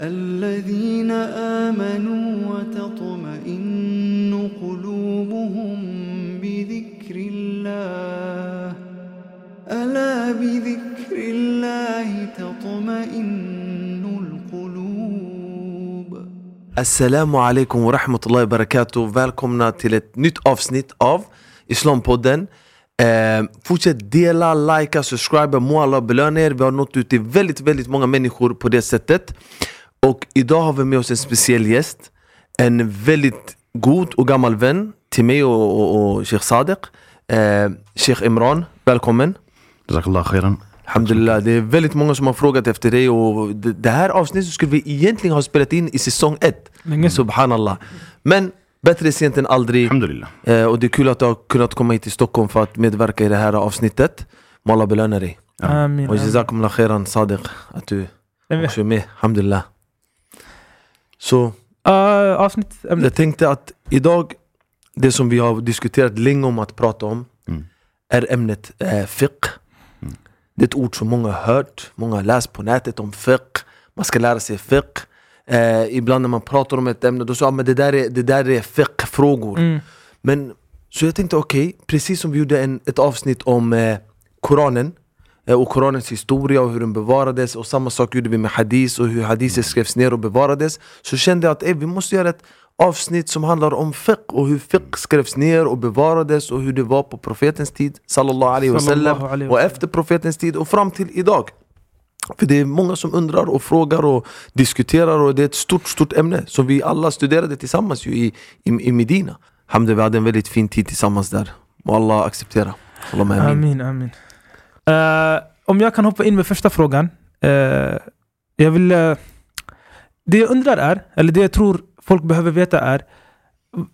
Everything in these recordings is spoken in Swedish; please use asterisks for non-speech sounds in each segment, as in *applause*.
الذين آمنوا وتطمئن قلوبهم بذكر الله ألا بذكر الله تطمئن القلوب alaikum wa rahmatullahi wa barakatuh. Välkomna till ett nytt avsnitt av Islampodden. Eh, fortsätt dela, likea, subscriba, må Allah belöna er. Vi har nått ut till väldigt, väldigt många människor på det sättet. Och idag har vi med oss en speciell gäst. En väldigt god och gammal vän till mig och, och, och Sheikh Sadiq. Eh, Sheikh Imran, välkommen. Jazakallah khairan. Alhamdulillah, det är väldigt många som har frågat efter dig och det, det här avsnittet skulle vi egentligen ha spelat in i säsong ett Länge. Subhanallah Men bättre sent än aldrig Alhamdulillah. eh, Och det är kul att du har kunnat komma hit till Stockholm för att medverka i det här avsnittet Må Allah belöna dig Amin. Och jazakumullah khairan Sadiq Att du också är med, alhamdulillah Så Uh, avsnitt, ämne. jag tänkte att idag Det som vi har diskuterat länge om att prata om Mm. Är ämnet eh, fiqh Det är ett ord som många har hört, många har läst på nätet om fiqh Man ska lära sig fiqh eh, Ibland när man pratar om ett ämne, då säger man det där är, det där är fiqh-frågor Mm. Men så jag tänkte okej, precis som vi gjorde en, ett avsnitt om eh, Koranen och Koranens historia och hur den bevarades och samma sak gjorde vi med hadis och hur hadiser skrevs ner och bevarades Så kände jag att eh, vi måste göra ett avsnitt som handlar om fiqh och hur fiqh skrevs ner och bevarades och hur det var på profetens tid sallallahu alaihi wasallam och efter profetens tid och fram till idag för det är många som undrar och frågar och diskuterar och det är ett stort, stort ämne som vi alla studerade tillsammans ju i, i, i Medina. Hamde, vi hade en väldigt fin tid tillsammans där. Må Allah acceptera. Allahumma amin. Amin, Eh, om jag kan hoppa in med första frågan. Eh, jag vill... eh, det jag undrar är, eller det jag tror folk behöver veta är,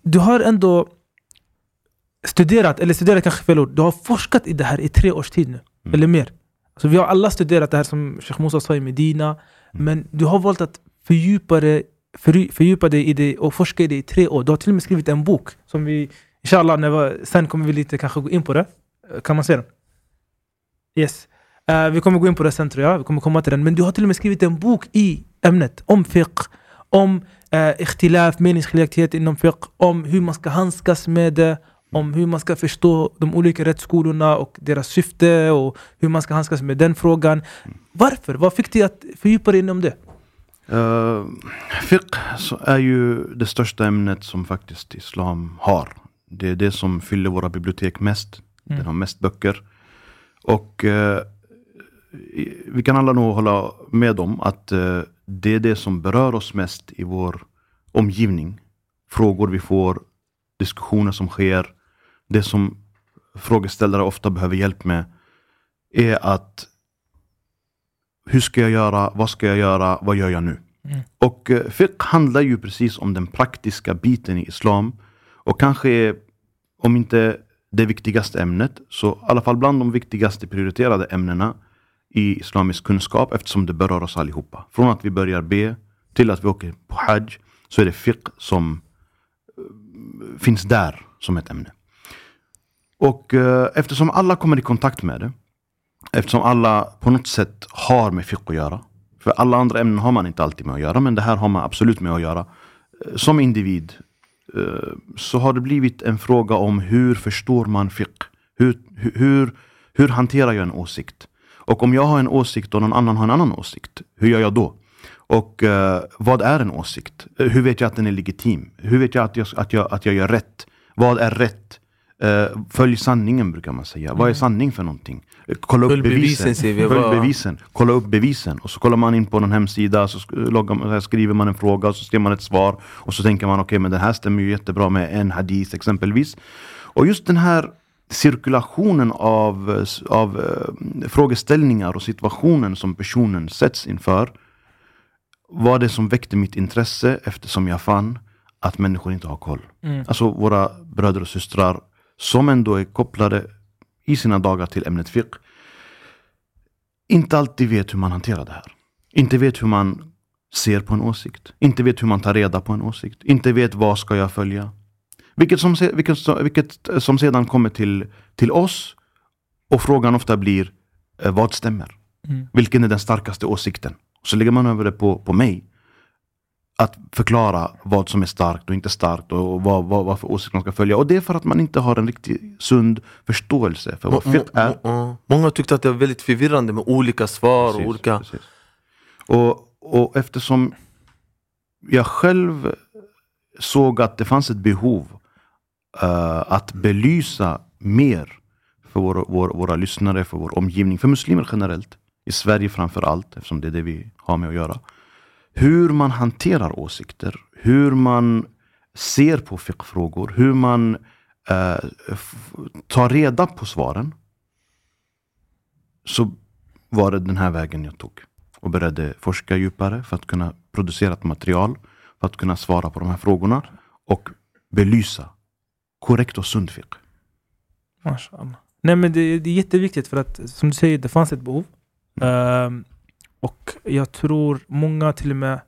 du har ändå studerat, eller studerat kanske fel ord, du har forskat i det här i tre års tid nu, Mm. eller mer. Alltså vi har alla studerat det här som Sheikh Musa sa i Medina, men du har valt att fördjupa föry- fördjupa dig i det och forska i det i tre år. Du har till och med skrivit en bok som vi, inshallah, när vi, sen kommer vi lite kanske gå in på det. Kan man se den? Yes. Eh, vi kommer gå in på det sen tror jag, vi kommer komma till den. Men du har till och med skrivit en bok i ämnet, om fiqh, om uh, ikhtilaf, meningsskiljaktighet inom fiqh, om hur man ska handskas med det, om hur man ska förstå de olika rättsskolorna och deras syfte och hur man ska handskas med den frågan. Varför? Vad fick dig att fördjupa dig inom det? Uh, fiqh är ju det största ämnet som faktiskt islam har. Det är det som fyller våra bibliotek mest. Mm. Den har mest böcker. Och eh, vi kan alla nog hålla med om att eh, det är det som berör oss mest i vår omgivning. Frågor vi får, diskussioner som sker. Det som frågeställare ofta behöver hjälp med är att hur ska jag göra? Vad ska jag göra? Vad gör jag nu? Mm. Och eh, fiqh handlar ju precis om den praktiska biten i islam. Och kanske om inte det viktigaste ämnet, så i alla fall bland de viktigaste prioriterade ämnena i islamisk kunskap eftersom det berör oss allihopa. Från att vi börjar be till att vi åker på hajj så är det fiqh som eh, finns där som ett ämne. Och eh, eftersom alla kommer i kontakt med det Eftersom alla på något sätt har med fiqh att göra. För alla andra ämnen har man inte alltid med att göra, men det här har man absolut med att göra. Eh, som individ Eh, så har det blivit en fråga om hur förstår man fiqh? Hur, hur, hur, hanterar jag en åsikt? Och om jag har en åsikt och någon annan har en annan åsikt, hur gör jag då? Och eh, vad är en åsikt? Eh, hur vet jag att den är legitim? Hur vet jag att jag, att jag, att jag gör rätt? Vad är rätt? Eh, följ sanningen brukar man säga. Vad är sanning för någonting? Kolla upp Följ bevisen, bevisen. Följ bevisen. Kolla upp bevisen. Och så kollar man in på någon hemsida, så man, skriver man en fråga och så skriver man ett svar. Och så tänker man okej, men det här stämmer ju jättebra med en hadith exempelvis. Och just den här cirkulationen av, av eh, frågeställningar och situationen som personen sätts inför var det som väckte mitt intresse eftersom jag fann att människor inte har koll. Mm. Alltså våra bröder och systrar som ändå är kopplade i sina dagar till ämnet fiqh inte alltid vet hur man hanterar det här. Inte vet hur man ser på en åsikt. Inte vet hur man tar reda på en åsikt. Inte vet vad ska jag följa. Vilket som, vilket, vilket som sedan kommer till, till oss och frågan ofta blir eh, vad stämmer? Mm. Vilken är den starkaste åsikten? Så lägger man över det på, på mig. Att förklara vad som är starkt och inte starkt och vad, vad, vad för åsikt man ska följa. Och det är för att man inte har en riktigt sund förståelse för vad fiqh är. Många tyckte att det var väldigt förvirrande med olika svar och Precis, olika... precis. Och, och eftersom jag själv såg att det fanns ett behov eh, att belysa mer för vår, vår, våra lyssnare, för vår omgivning, för muslimer generellt, i Sverige framför allt, eftersom det är det vi har med att göra. Hur man hanterar åsikter, hur man ser på fiqh-frågor, hur man eh, tar reda på svaren. Så var det den här vägen jag tog. Och började forska djupare för att kunna producera ett material. För att kunna svara på de här frågorna. Och belysa korrekt och sund fiqh. Nej men det, det är jätteviktigt för att som du säger, det fanns ett behov. Ehm, och jag tror många till och med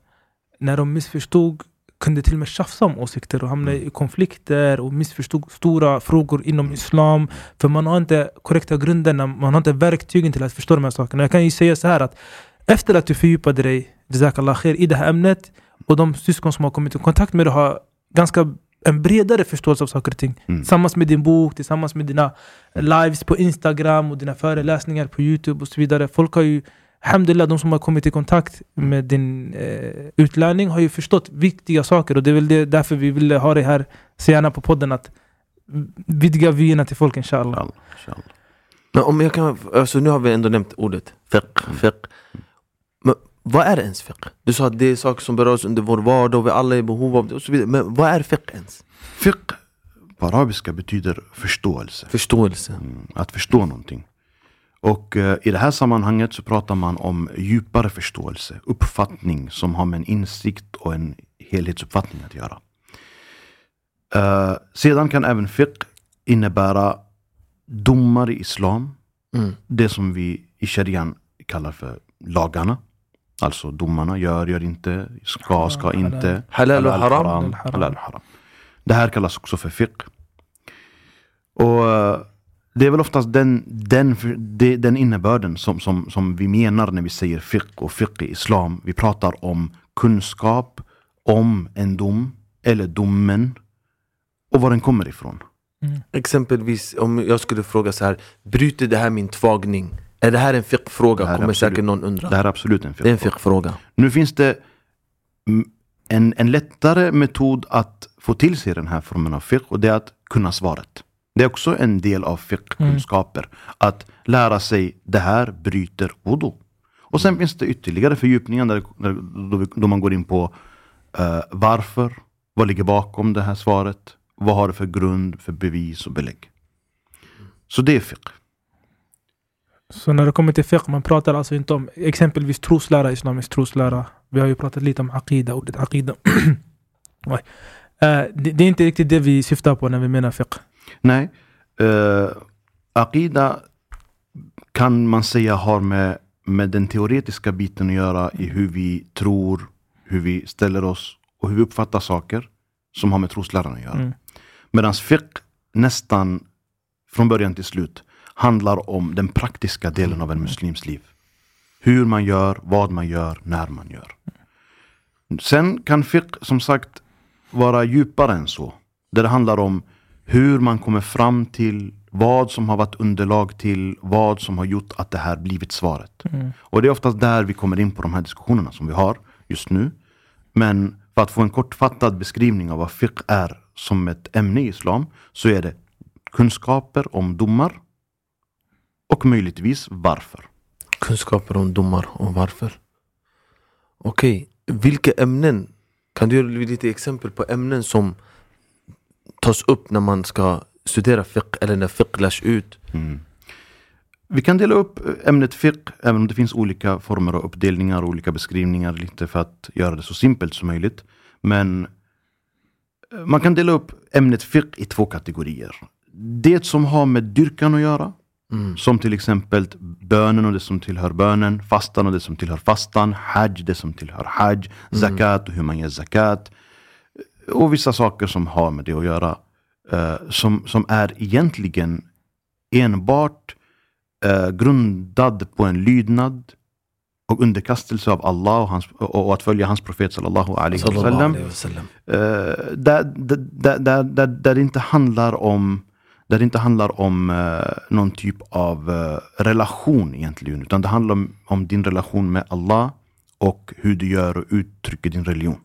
när de missförstod kunde till och med tjafsa om åsikter och hamna i konflikter och missförstod stora frågor inom islam. För man har inte korrekta grunderna, man har inte verktygen till att förstå de här sakerna. Jag kan ju säga så här att efter att du fördjupade dig, Jazakallah khair, i det här ämnet och de syskon som har kommit i kontakt med dig har ganska en bredare förståelse av saker och ting. Mm. Tillsammans med din bok, tillsammans med dina lives på Instagram och dina föreläsningar på Youtube och så vidare. Folk har ju, alhamdulillah, de som har kommit i kontakt med din eh, utlärning har ju förstått viktiga saker och det är väl det, därför vi ville ha dig här så gärna på podden att vidga vyerna till folk inshallah. Men om jag kan, alltså nu har vi ändå nämnt ordet fiqh, fiqh. Men vad är ens fiqh? Du sa att det är saker som berör oss under vår vardag och vi alla är i behov av det och så vidare. Men vad är fiqh ens? Fiqh på arabiska betyder förståelse. Förståelse. Mm, Att förstå någonting. Och eh, i det här sammanhanget så pratar man om djupare förståelse, uppfattning som har med en insikt och en helhetsuppfattning att göra. Eh, sedan kan även fiqh innebära domar i islam. Mm. Det som vi i sharian kallar för lagarna. Alltså domarna, gör, gör inte, ska, ska Halal, inte. Halal och haram. halal och haram. Det här kallas också för fiqh. Och eh, det är väl oftast den, den, den innebörden som, som, som vi menar när vi säger fiqh och fiqh i islam. Vi pratar om kunskap om en dom eller domen och var den kommer ifrån. Exempelvis om jag skulle fråga så här, bryter det här min tvagning? Är det här en fiqh-fråga? Kommer absolut- säkert någon undra. Det här är absolut en en fiqh. fiqh-fråga. Nu finns det mm, en, en lättare metod att få till sig den här formen av fiqh och det är att kunna svaret. Det är också en del av fiqh-kunskaper. Att lära sig det här bryter wudu. Och sen finns det ytterligare fördjupningar där, där, då, då man går in på uh, varför, vad ligger bakom det här svaret, vad har det för grund, för bevis och belägg. Så det är fiqh. Så när det kommer till fiqh, man pratar alltså inte om exempelvis troslära, islamisk troslära. Vi har ju pratat lite om aqida, ordet aqida. *clears throat* uh, det, det är inte riktigt det vi syftar på när vi menar fiqh. Nej. Uh, Aqida kan man säga har med, med den teoretiska biten att göra i hur vi tror, hur vi ställer oss och hur vi uppfattar saker som har med trosläran att göra. Mm. Medan fiqh nästan från början till slut handlar om den praktiska delen av en muslims liv. Hur man gör, vad man gör, när man gör. Sen kan fiqh som sagt vara djupare än så. Där det handlar om hur man kommer fram till vad som har varit underlag till vad som har gjort att det här blivit svaret. Och det är oftast där vi kommer in på de här diskussionerna som vi har just nu. Men för att få en kortfattad beskrivning av vad fiqh är som ett ämne i islam så är det kunskaper om domar och möjligtvis varför. Kunskaper om domar och varför. Okej, vilka ämnen? Kan du ge lite exempel på ämnen som tas upp när man ska studera fiqh eller när fiqh lärs ut? Vi kan dela upp ämnet fiqh, även om det finns olika former av uppdelningar och olika beskrivningar lite för att göra det så simpelt som möjligt. Men eh, man kan dela upp ämnet fiqh i två kategorier. Det som har med dyrkan att göra, som till exempel bönen och det som tillhör bönen, fastan och det som tillhör fastan, hajj, det som tillhör hajj, zakat och hur man ger zakat. Och vissa saker som har med det att göra. eh, som, som är egentligen enbart eh, grundad på en lydnad och underkastelse av Allah och, hans, och, och att följa hans profet sallallahu alaihi wasallam. Eh, där, där, där, där, där det inte handlar om där det inte handlar om någon typ av relation egentligen, utan det handlar om, om din relation med Allah och hur du gör och uttrycker din religion.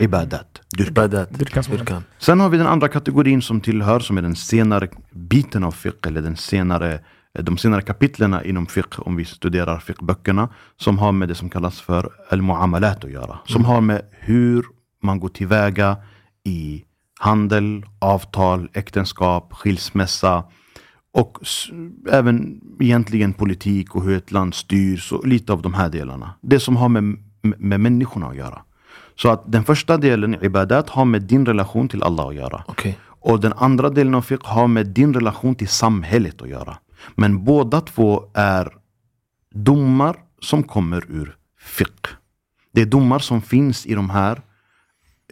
Ibadat, dyrkan. Ibadat, Dyrkan dyrkan. Sen har vi den andra kategorin som tillhör, som är den senare biten av fiqh, eller den senare, de senare kapitlerna inom fiqh, om vi studerar fiqh-böckerna, som har med det som kallas för al-muamalat att göra. Som har med hur man går tillväga i handel, avtal, äktenskap, skilsmässa och även egentligen politik och hur ett land styrs och lite av de här delarna. Det som har med, med, med människorna att göra. Så att den första delen, ibadat, har med din relation till Allah att göra. Okej. Och den andra delen av fiqh har med din relation till samhället att göra. Men båda två är domar som kommer ur fiqh. Det är domar som finns i de här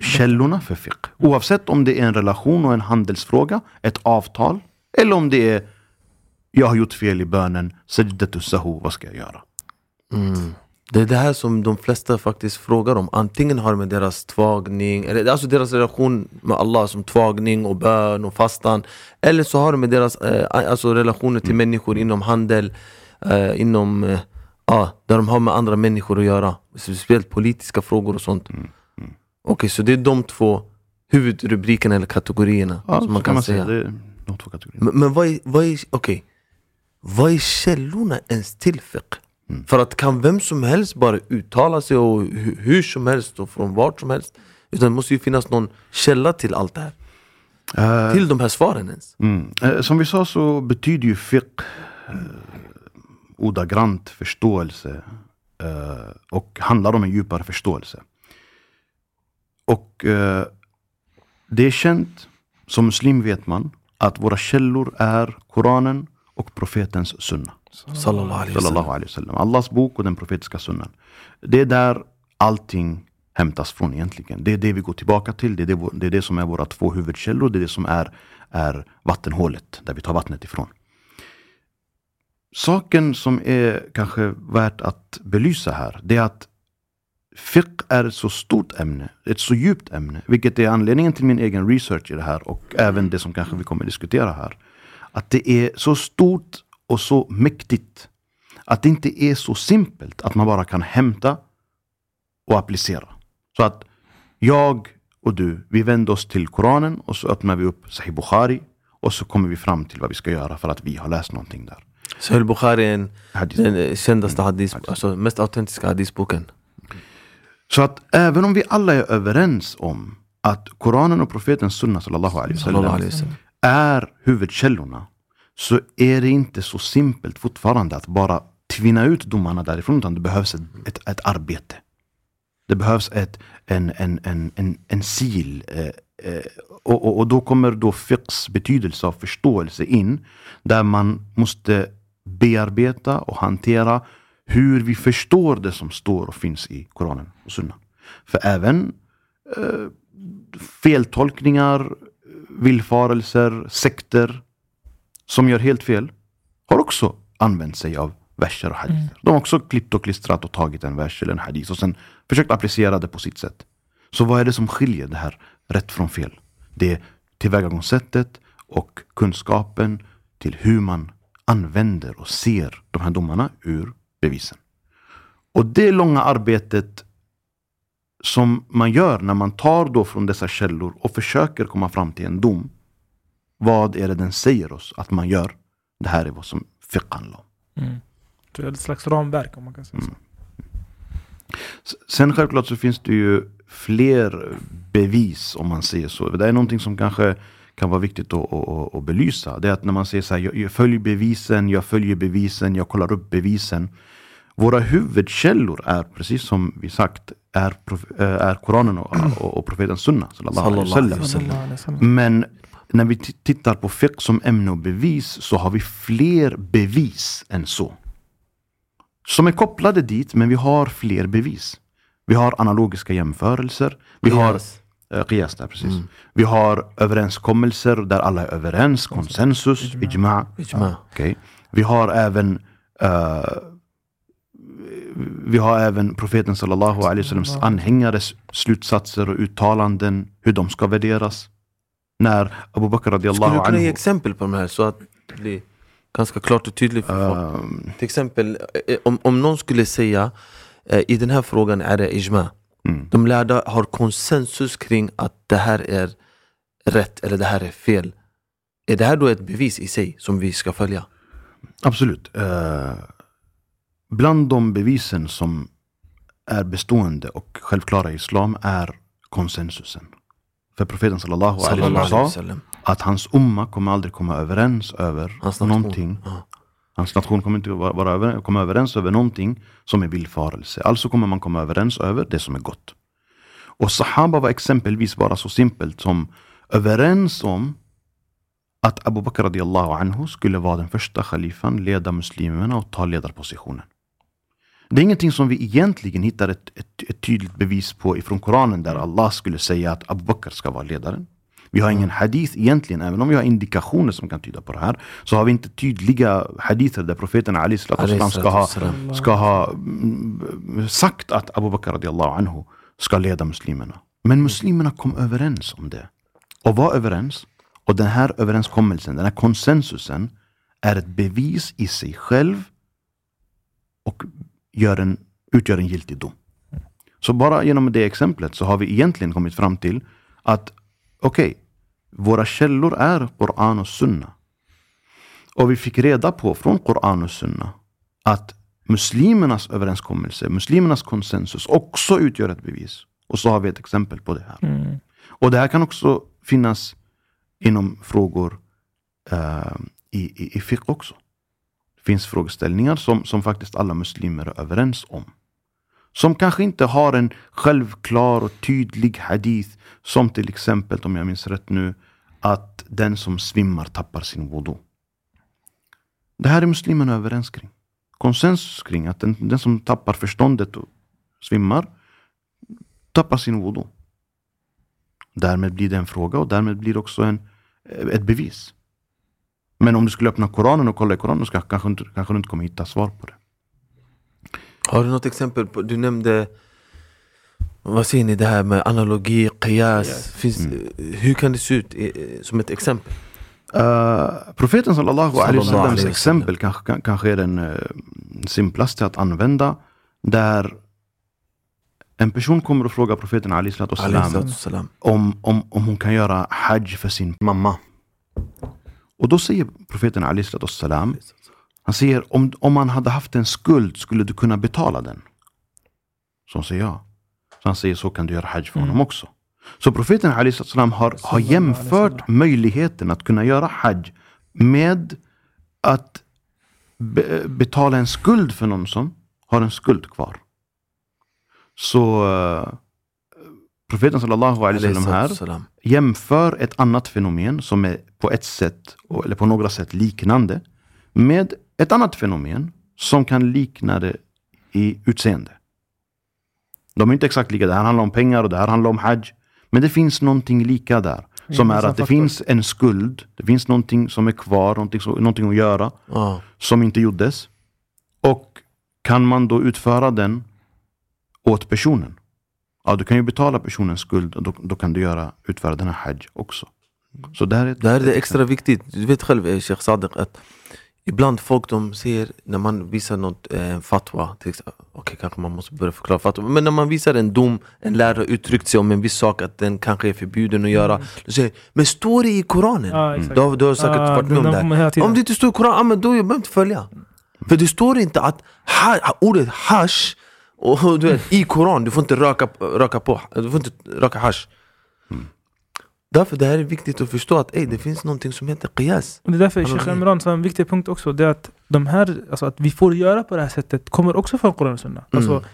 källorna för fiqh. Oavsett om det är en relation och en handelsfråga, ett avtal, eller om det är jag har gjort fel i bönen, sajdatu sahu, vad ska jag göra? Mm. Det är det här som de flesta faktiskt frågar om. Antingen har med deras tvagning, eller alltså deras relation med Allah som tvagning och bön och fastan. Eller så har det med deras eh, alltså relationer till människor inom handel, eh, inom, eh, ja, där de har med andra människor att göra. Speciellt politiska frågor och sånt. Okej, så det är de två huvudrubrikerna eller kategorierna Ja, som man kan, säga. Det är de två kategorierna. Men, men vad är, vad är, okej. Vad är källorna ens till fiqh? För att kan vem som helst bara uttala sig och hu- hur som helst och från vart som helst? Utan det måste ju finnas någon källa till allt det här. Eh, Till de här svaren ens. Mm. Eh, Som vi sa så betyder ju fiqh eh, ordagrant förståelse eh, och handlar om en djupare förståelse. Och det är känt, som muslim vet man, att våra källor är Koranen och profetens sunna. Sallallahu alaihi wasallam. Allahs bok och den profetiska sunnan. Det är där allting hämtas från egentligen. Det är det vi går tillbaka till. Det är det, det, är det som är våra två huvudkällor. Det är det som är, är vattenhålet, där vi tar vattnet ifrån. Saken som är kanske värt att belysa här, det är att fiqh är ett så stort ämne, ett så djupt ämne, vilket är anledningen till min egen research i det här och även det som kanske vi kommer diskutera här. Att det är så stort och så mäktigt att det inte är så simpelt att man bara kan hämta och applicera. Så att jag och du, vi vänder oss till Koranen och så öppnar vi upp Sahih Bukhari och så kommer vi fram till vad vi ska göra för att vi har läst någonting där. Sahih Bukhari är en, den kändaste hadith, alltså mest autentiska hadithboken. Så att även om vi alla är överens om att Koranen och profeten Sunna sallallahu alaihi wasallam. är huvudkällorna så är det inte så simpelt fortfarande att bara tvinna ut domarna därifrån utan det behövs ett, ett, ett arbete. Det behövs ett, en, en, en, en, en sil. Eh, eh, och, och, och då kommer då fiqhs betydelse av förståelse in där man måste bearbeta och hantera hur vi förstår det som står och finns i Koranen och Sunna. För även eh, feltolkningar, eh, villfarelser, sekter som gör helt fel har också använt sig av verser och hadither. De har också klippt och klistrat och tagit en vers eller en hadith och sen försökt applicera det på sitt sätt. Så vad är det som skiljer det här rätt från fel? Det är tillvägagångssättet och kunskapen till hur man använder och ser de här domarna ur bevisen. Och det långa arbetet som man gör när man tar då från dessa källor och försöker komma fram till en dom. Vad är det den säger oss att man gör? Det här är vad som fiqh handlar om. Mm. Det är ett slags ramverk om man kan säga så. S- Sen självklart så finns det ju fler bevis om man säger så. Det är någonting som kanske kan vara viktigt att, att, att, belysa. Det är att när man säger så här, jag, jag följer bevisen, jag följer bevisen, jag kollar upp bevisen. Våra huvudkällor är, precis som vi sagt, är, eh, är Koranen och, och, och profeten Sunna. Men när vi tittar på fiqh som ämne och bevis så har vi fler bevis än så. Som är kopplade dit, men vi har fler bevis. Vi har analogiska jämförelser. Vi har eh, qiyas där, precis. Vi har överenskommelser där alla är överens, konsensus, ijma. Ijma. Okej. Vi har även eh, vi har även profeten sallallahu alaihi wasallams anhängares slutsatser och uttalanden, hur de ska värderas. När Abu Bakr Skulle radiallahu du kunna ge anhu... exempel på de här så att det blir ganska klart och tydligt för folk? ehm, Till exempel, eh, om, om någon skulle säga eh, i den här frågan är det ijma. mm. De lärda har konsensus kring att det här är rätt eller det här är fel. Är det här då ett bevis i sig som vi ska följa? Absolut. Eh, bland de bevisen som är bestående och självklara i islam är konsensusen. För profeten sallallahu alaihi wasallam sa att hans umma kommer aldrig komma överens över Hans någonting. Ja. Hans nation kommer inte vara över, komma överens över någonting som är villfarelse. Alltså kommer man komma överens över det som är gott. Och Sahaba var exempelvis bara så simpelt som överens om att Abu Bakr radiallahu anhu skulle vara den första khalifan, leda muslimerna och ta ledarpositionen. Det är ingenting som vi egentligen hittar ett, ett, ett tydligt bevis på ifrån Koranen där Allah skulle säga att Abu Bakr ska vara ledaren. Vi har ingen hadith egentligen, även om vi har indikationer som kan tyda på det här. Så har vi inte tydliga hadither där profeten Ali ska ha, ska ha mm, sagt att Abu Bakr radiallahu anhu ska leda muslimerna. Men muslimerna kom överens om det. Och var överens. Och den här överenskommelsen, den här konsensusen är ett bevis i sig själv och gör en, utgör en giltig dom. Så bara genom det exemplet så har vi egentligen kommit fram till att okej, våra källor är Koran och Sunna. Och vi fick reda på från Koran och Sunna att muslimernas överenskommelse, muslimernas konsensus också utgör ett bevis. Och så har vi ett exempel på det här. Mm. Och det här kan också finnas inom frågor eh, i, i, i fiqh också. Det finns frågeställningar som, som faktiskt alla muslimer är överens om. Som kanske inte har en självklar och tydlig hadith. Som till exempel, om jag minns rätt nu, att den som svimmar tappar sin wudu. Det här är muslimerna överens kring. Konsensus kring att den, den som tappar förståndet och svimmar tappar sin wudu. Därmed blir det en fråga och därmed blir det också en, ett bevis. Men om du skulle öppna Koranen och kolla i Koranen så kanske, inte- kanske du inte kommer hitta svar på det. Har du något exempel? på Du nämnde vad säger ni det här med analogi, qiyas? Finns, Mm. Hur kan det se ut som ett exempel? Uh, profeten sallallahu alaihi wasallams exempel kanske, kan- kanske är den uh, simplaste att använda. Där en person kommer och frågar profeten alaihi Alaihissalam. om, om, om hon kan göra hajj för sin mamma. Och då säger profeten salatu wassalam, han säger om, om man hade haft en skuld skulle du kunna betala den. Så säger ja. Så han säger så kan du göra hajj för honom också. Så profeten salatu wassalam har, har jämfört möjligheten att kunna göra hajj med att be, betala en skuld för någon som har en skuld kvar. Så uh, profeten sallallahu alaihi wasallam här jämför ett annat fenomen som är på ett sätt, eller på några sätt liknande, med ett annat fenomen som kan likna det i utseende. De är inte exakt lika, det här handlar om pengar och det här handlar om hajj. Men det finns någonting lika där. Som är att det finns en skuld, det finns någonting som är kvar, någonting, som- någonting att göra Ja. som inte gjordes. Och kan man då utföra den åt personen? Ja, du kan ju betala personens skuld och då, då kan du göra, utföra den här hajj också. Så där är Det här är det extra viktigt. Du vet själv eh, Sheikh Sadiq att ibland folk de ser när man visar något, eh, fatwa, till exempel, okej kanske man måste börja förklara fatwa, men när man visar en dom, en lärare uttryckt sig om en viss sak att den kanske är förbjuden att göra, då säger men står det i Koranen? Ja, exakt. du, har, du har säkert Ah, varit med om de det här. Om det inte står i Koranen, ah, men då behöver inte följa. För det står inte att ha, ordet hash och, du vet, i Koran, du får inte röka, röka på, du får inte röka hash. Därför det här är viktigt att förstå att ey, det finns någonting som heter qiyas. Och det är därför. Sheikh Imran sa en viktig punkt också. Det är att de här, alltså att vi får göra på det här sättet kommer också från Koran och Sunna. Alltså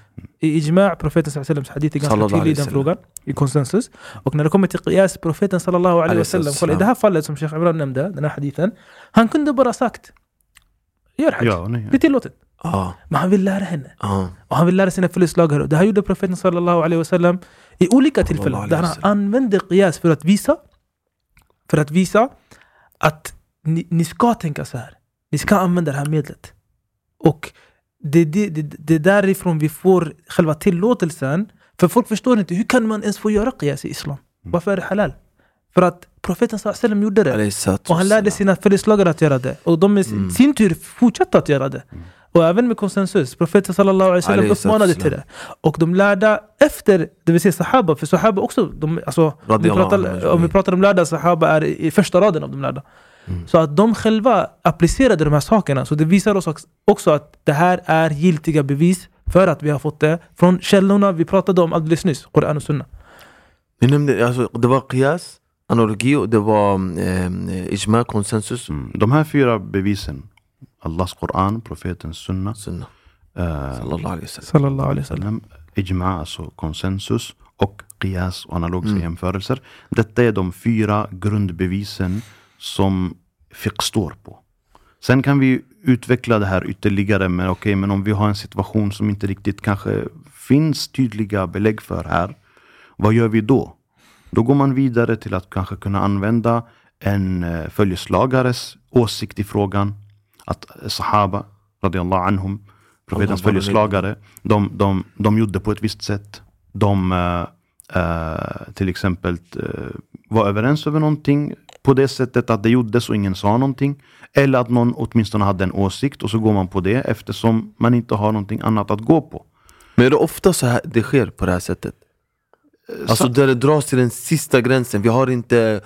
i Ijma' profeten sallallahu alaihi wasallam hadith är ganska tydlig i den frågan. I konsensus. Och när det kommer till qiyas, profeten sallallahu alaihi wasallam. Kolla i det här fallet som Sheikh Imran nämnde, den här hadithen. Han kunde bara sagt Gör hajj. Ja, Det är tillåtet. Ja, Men han vill lära henne. ja. Och han vill lära sina följeslagare. Det här gjorde profeten sallallahu alaihi wasallam i olika tillfällen. Där han använde qiyas för att visa för att visa att ni, ni ska tänka så här. Ni ska använda det här medlet. Och det, det, det, det är därifrån vi får själva tillåtelsen. För folk förstår inte, hur kan man ens få göra qiyas i islam? Varför är det halal? För att profeten wasallam gjorde det. Och han lärde sina följeslagare att göra det. Och de i Mm. sin tur fortsatte att göra det. Och även med konsensus. Profeten sallallahu alaihi wasallam uppmanade till det. Och de lärda efter, det vill säga sahaba, för sahaba också, de, alltså, om, vi pratar, om vi pratar om lärda, sahaba är i första raden av de lärda. Så att de själva applicerade de här sakerna. Så det visar oss också att det här är giltiga bevis för att vi har fått det från källorna vi pratade om alldeles nyss, Koran och Sunna. Vi nämnde, alltså, det var qiyas, analogi och det var eh, ijma, konsensus. Mm. De här fyra bevisen, Allahs Koran, profetens sunna, Sunna. eh, Sallallahu alaihi wasallam. Ijma, alltså konsensus och qiyas och analogiska Mm. jämförelser. Detta är de fyra grundbevisen som fiqh står på. Sen kan vi utveckla det här ytterligare, men okej, men om vi har en situation som inte riktigt kanske finns tydliga belägg för här, vad gör vi då? Då går man vidare till att kanske kunna använda en eh, följeslagares åsikt i frågan. Att Sahaba, radiallahu anhum, profetens följeslagare, de, de, de gjorde på ett visst sätt. De eh, till exempel eh, var överens över någonting på det sättet att det gjordes och ingen sa någonting. Eller att någon åtminstone hade en åsikt och så går man på det eftersom man inte har någonting annat att gå på. Men är det ofta så här det sker på det här sättet? Alltså där det dras till den sista gränsen. Vi har inte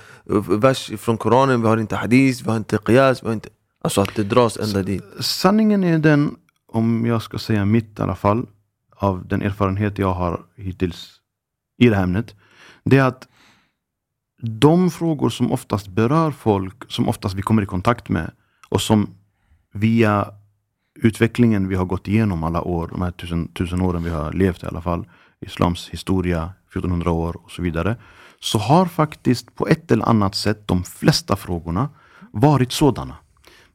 vers från Koranen, vi har inte hadith, vi har inte qiyas, vi har inte... Alltså att det dras ända dit. Sanningen är den, om jag ska säga mitt i alla fall, av den erfarenhet jag har hittills i det här ämnet. Det är att de frågor som oftast berör folk, som oftast vi kommer i kontakt med och som via utvecklingen vi har gått igenom alla år, de här tusen, tusen åren vi har levt i alla fall, islams historia, 1400 år och så vidare, så har faktiskt på ett eller annat sätt de flesta frågorna varit sådana.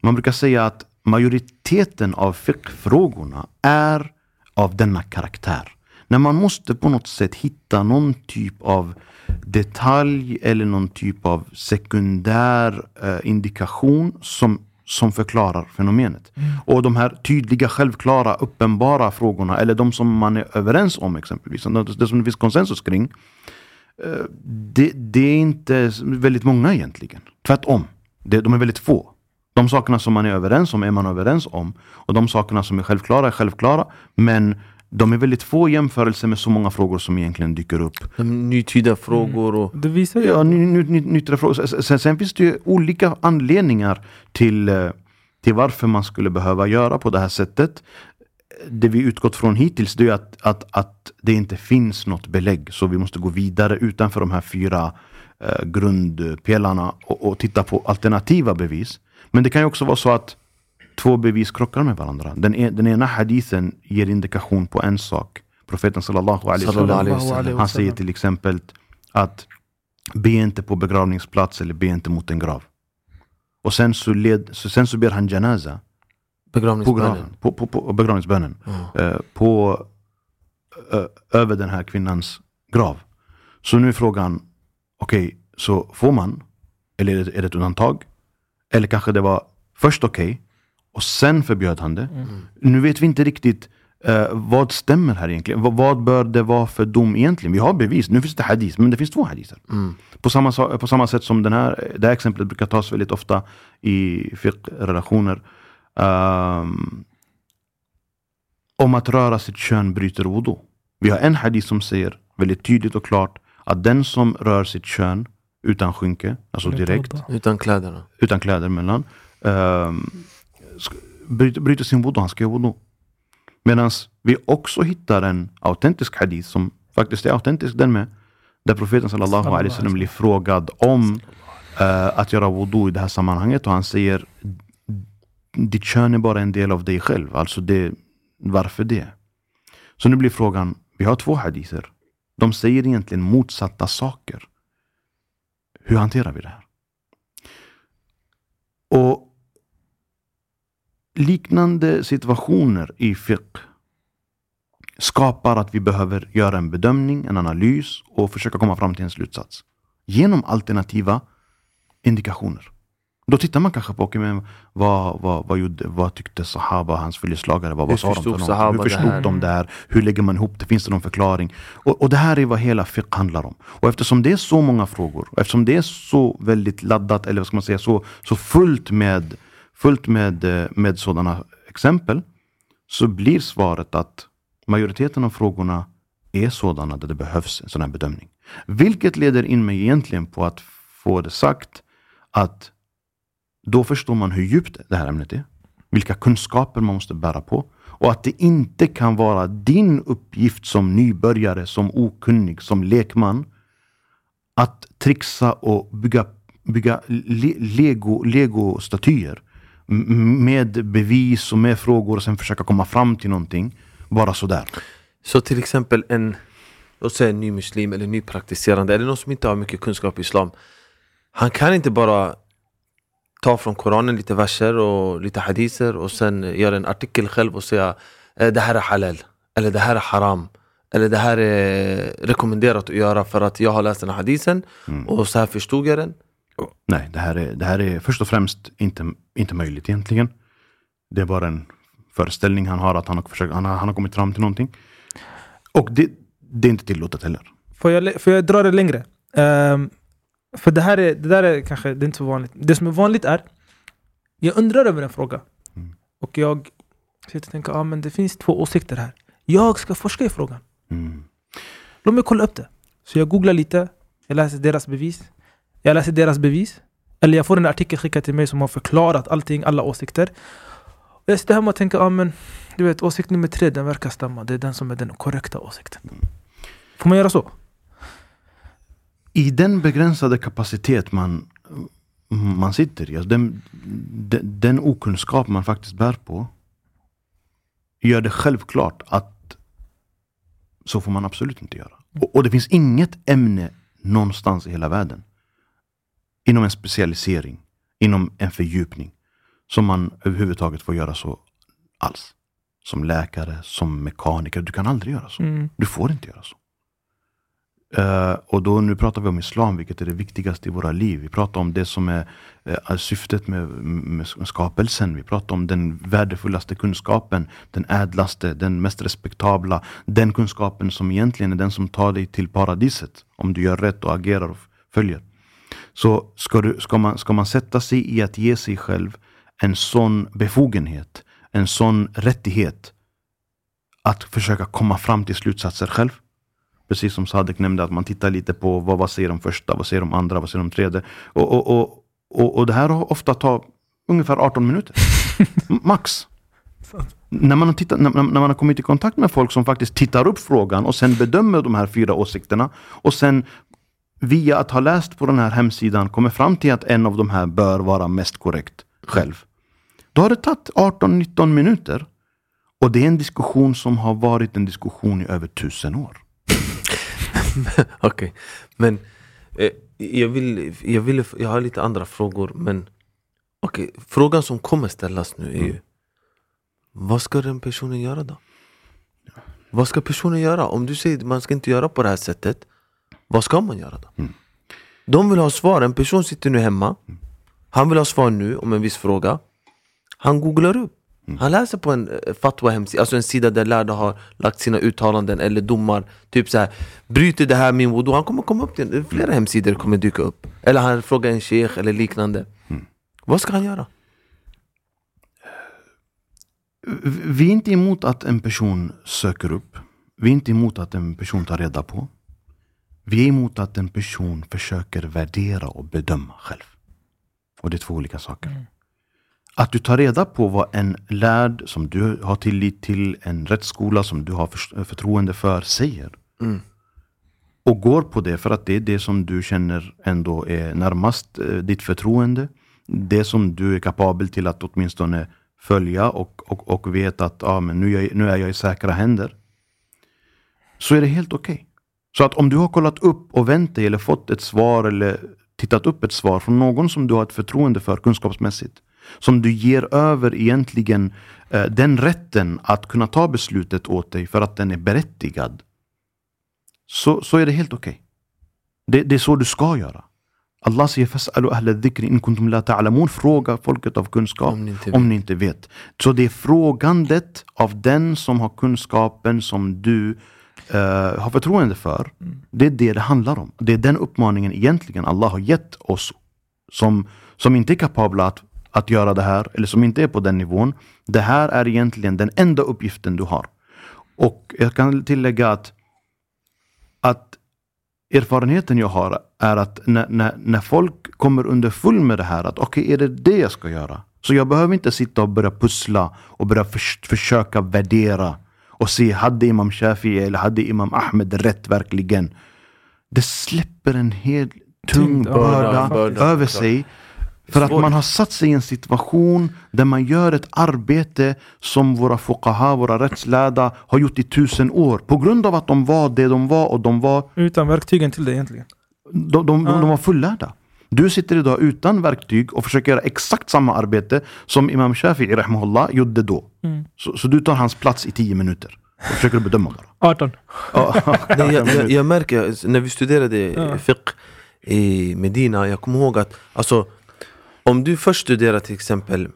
Man brukar säga att majoriteten av fiqh-frågorna är av denna karaktär. När man måste på något sätt hitta någon typ av detalj eller någon typ av sekundär eh, indikation som, som förklarar fenomenet. Och de här tydliga, självklara, uppenbara frågorna, eller de som man är överens om exempelvis, det, det som det finns konsensus kring, eh, det, det är inte väldigt många egentligen. Tvärtom, det, de är väldigt få. De sakerna som man är överens om är man överens om. Och de sakerna som är självklara är självklara. Men de är väldigt få i jämförelse med så många frågor som egentligen dyker upp. De Nytida frågor och... Det visar ju... Ja, ny, ny, ny, nyttiga frågor. Sen, sen, finns det ju olika anledningar till, eh, till varför man skulle behöva göra på det här sättet. Det vi utgått från hittills det är att, att, att det inte finns något belägg. Så vi måste gå vidare utanför de här fyra eh, grundpelarna och, och titta på alternativa bevis. Men det kan ju också vara så att två bevis krockar med varandra. Den, e, den ena hadithen ger indikation på en sak. Profeten sallallahu alaihi wasallam, han säger till exempel att be inte på begravningsplats eller be inte mot en grav. Och sen så, led, så, sen så ber han janaza på, Begravningsbönen. graven, på, på, på begravningsbönen. Eh, på, ö, över den här kvinnans grav. Så nu är frågan, okej, så får man? Eller är det, är det ett undantag? Eller kanske det var först okej och sen förbjöd han det. Nu vet vi inte riktigt eh, vad stämmer här egentligen. Vad, vad bör det vara för dom egentligen? Vi har bevis, nu finns det hadith, men det finns två hadither. Mm. På samma, sa- på samma sätt som den här, det här exemplet brukar tas väldigt ofta i fiqh-relationer. Ehm, om att röra sitt kön bryter wudu. Vi har en hadith som säger väldigt tydligt och klart att den som rör sitt kön utan skynke, alltså direkt, Utan kläderna. utan kläder mellan, um, bryter, bryter sin wudu, han ska göra wudu. Medan vi också hittar en autentisk hadith som faktiskt är autentisk den med. Där profeten sallallahu alaihi wasallam blir frågad om eh, att göra wudu i det här sammanhanget och han säger ditt kön är bara en del av dig själv. Alltså det, varför det? Så nu blir frågan, vi har två hadither. De säger egentligen motsatta saker. Hur hanterar vi det här? Och liknande situationer i fiqh skapar att vi behöver göra en bedömning, en analys och försöka komma fram till en slutsats. Genom alternativa indikationer. Då tittar man kanske på, okay, men vad, vad, vad, gjorde, vad tyckte Sahaba, hans följeslagare, vad, vad sa de? Sahaba Hur det förstod här? de det här? Hur lägger man ihop det? Finns det någon förklaring? Och, och det här är vad hela fiqh handlar om. Och eftersom det är så många frågor, och eftersom det är så väldigt laddat, eller vad ska man säga, så, så fullt med, fullt med, eh, med sådana exempel, så blir svaret att majoriteten av frågorna är sådana där det behövs en sån här bedömning. Vilket leder in mig egentligen på att få det sagt att då förstår man hur djupt det här ämnet är. Vilka kunskaper man måste bära på. Och att det inte kan vara din uppgift som nybörjare, som okunnig, som lekman att trixa och bygga, bygga le, lego, Lego med bevis och med frågor och sen försöka komma fram till någonting. Bara sådär. Så till exempel en, låt säga en ny muslim eller ny praktiserande eller någon som inte har mycket kunskap i islam. Han kan inte bara ta från Koranen lite verser och lite hadiser och sen göra en artikel själv och säga det här är halal eller det här är haram eller det här är rekommenderat att göra för att jag har läst den här hadisen och så här förstod jag den. Nej, det här är, det här är först och främst inte, inte möjligt egentligen. Det är bara en föreställning han har att han har, försökt, han har, han har kommit fram till någonting. Och det, det är inte tillåtet heller. Får jag, får jag dra det längre? Ehm, för det här är, det där är kanske det är inte så vanligt. Det som är vanligt är, jag undrar över en fråga. Mm. Och jag sitter och tänker, ah, men det finns två åsikter här. Jag ska forska i frågan. Mm. Låt mig kolla upp det. Så jag googlar lite, jag läser deras bevis. Jag läser deras bevis. Eller jag får en artikel skickad till mig som har förklarat allting, alla åsikter. Och jag sitter hemma och tänker, ah, men du vet åsikt nummer tre, den verkar stämma. Det är den som är den korrekta åsikten. Får man göra så? I den begränsade kapacitet man, man sitter i, alltså den, den, den okunskap man faktiskt bär på, gör det självklart att så får man absolut inte göra. Och, och det finns inget ämne någonstans i hela världen, inom en specialisering, inom en fördjupning, som man överhuvudtaget får göra så alls. Som läkare, som mekaniker, du kan aldrig göra så. Mm. Du får inte göra så. Eh, och då nu pratar vi om islam, vilket är det viktigaste i våra liv. Vi pratar om det som eh, är syftet med, med skapelsen. Vi pratar om den värdefullaste kunskapen, den ädlaste, den mest respektabla. Den kunskapen som egentligen är den som tar dig till paradiset. Om du gör rätt och agerar och följer. Så ska, du, ska, man, ska man sätta sig i att ge sig själv en sån befogenhet, en sån rättighet att försöka komma fram till slutsatser själv. Precis som Sadek nämnde, att man tittar lite på vad, vad säger de första, vad säger de andra, vad säger de tredje. Och, och, och, och, och det här har ofta tar ungefär 18 minuter. *laughs* Max. När man, har tittat, när, när man har kommit i kontakt med folk som faktiskt tittar upp frågan och sen bedömer de här fyra åsikterna och sen via att ha läst på den här hemsidan kommer fram till att en av de här bör vara mest korrekt själv. Då har det tagit 18-19 minuter och det är en diskussion som har varit en diskussion i över tusen år. *laughs* Okej, men eh, jag, vill, jag, vill, jag har lite andra frågor men okej, frågan som kommer ställas nu är ju Vad ska den personen göra då? Vad ska personen göra? Om du säger att man ska inte göra på det här sättet Vad ska man göra då? De vill ha svar, en person sitter nu hemma. Han vill ha svar nu om en viss fråga. Han googlar upp Han läser på en eh, fatwa hemsida, alltså en sida där lärda har lagt sina uttalanden eller domar Typ så här, bryter det här min wudu? Han kommer komma upp till flera hemsidor kommer dyka upp Eller han frågar en sheikh eller liknande Vad ska han göra? Vi är inte emot att en person söker upp. Vi är inte emot att en person tar reda på. Vi är emot att en person försöker värdera och bedöma själv. Och det är två olika saker. Att du tar reda på vad en lärd som du har tillit till, en rättsskola som du har för- förtroende för säger. Och går på det för att det är det som du känner ändå är närmast eh, ditt förtroende. Det som du är kapabel till att åtminstone följa och, och, och veta att ah, men nu, är jag, nu är jag i säkra händer. Så är det helt okej. Så att om du har kollat upp och vänt dig eller fått ett svar eller tittat upp ett svar från någon som du har ett förtroende för kunskapsmässigt. Som du ger över egentligen eh, den rätten att kunna ta beslutet åt dig för att den är berättigad. Så, så är det helt okej. Det, det är så du ska göra. Allah säger fas'alu ahla dhikri in kuntum la ta'lamun. Fråga folket av kunskap Om ni inte om ni inte vet. Så det är frågandet av den som har kunskapen som du eh, har förtroende för. Det är det det handlar om. Det är den uppmaningen egentligen Allah har gett oss som, som inte är kapabla att, att göra det här, eller som inte är på den nivån. Det här är egentligen den enda uppgiften du har. Och jag kan tillägga att, att erfarenheten jag har är att när, när, när folk kommer under full med det här, att okej, är det det jag ska göra? Så jag behöver inte sitta och börja pussla och börja förs försöka värdera och se, hade Imam Shafi eller hade Imam Ahmed rätt verkligen? Det släpper en hel tung börda börda, över sig. För att man har satt sig i en situation där man gör ett arbete som våra fuqaha, våra rättslärda har gjort i tusen år. På grund av att de var det de var och de var, Utan verktygen till det egentligen. de, de, Ja. de var fullärda. Du sitter idag utan verktyg och försöker göra exakt samma arbete som Imam Shafi'i rahmahullah gjorde då. Mm. Så, så du tar hans plats i tio minuter. Och försöker bedöma bara. 18. Ja, *laughs* Nej, jag, jag, jag märker, när vi studerade Ja. fiqh i Medina, jag kommer ihåg att alltså, om du först studerar till exempel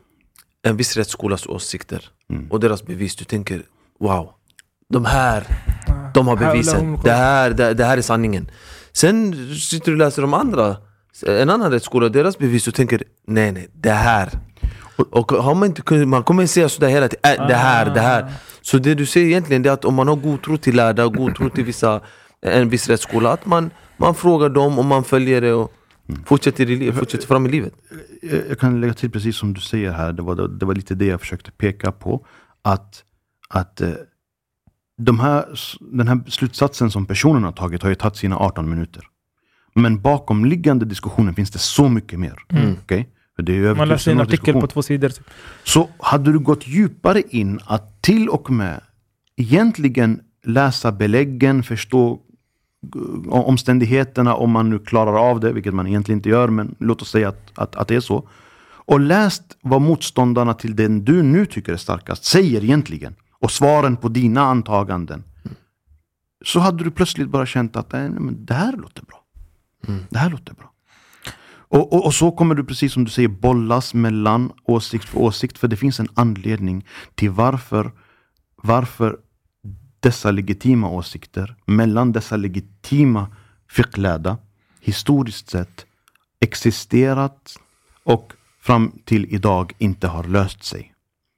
en viss rättsskolas åsikter Mm. och deras bevis, du tänker wow, de här, de har bevisen, det här, det, det här är sanningen. Sen sitter du och läser de andra, en annan rättsskola, och deras bevis och tänker nej nej, det här. Och har man inte kunnat, man kommer säga sådär hela tiden, äh, det här, det här. Så det du säger egentligen är att om man har god tro till lärda, och god tro till vissa, en viss rättsskola, att man, man frågar dem och man följer det och fortsätter, i, li- fortsätter fram i livet. jag jag kan lägga till precis som du säger här, det var, det var lite det jag försökte peka på. Att, att eh, de här, den här slutsatsen som personen har tagit har ju tagit sina 18 minuter. Men bakomliggande diskussionen finns det så mycket mer. Är ju över Man läser en artikel diskussion. på två sidor. Typ. Så hade du gått djupare in att till och med egentligen läsa beläggen, förstå eh, omständigheterna om man nu klarar av det, vilket man egentligen inte gör, men låt oss säga att, att, att det är så. Och läst vad motståndarna till den du nu tycker är starkast säger egentligen. Och svaren på dina antaganden. Så hade du plötsligt bara känt att nej, men det här låter bra. Det här låter bra. Och, och, och så kommer du precis som du säger bollas mellan åsikt för åsikt. För det finns en anledning till varför, varför dessa legitima åsikter mellan dessa legitima fiqhlärda historiskt sett existerat och fram till idag inte har löst sig.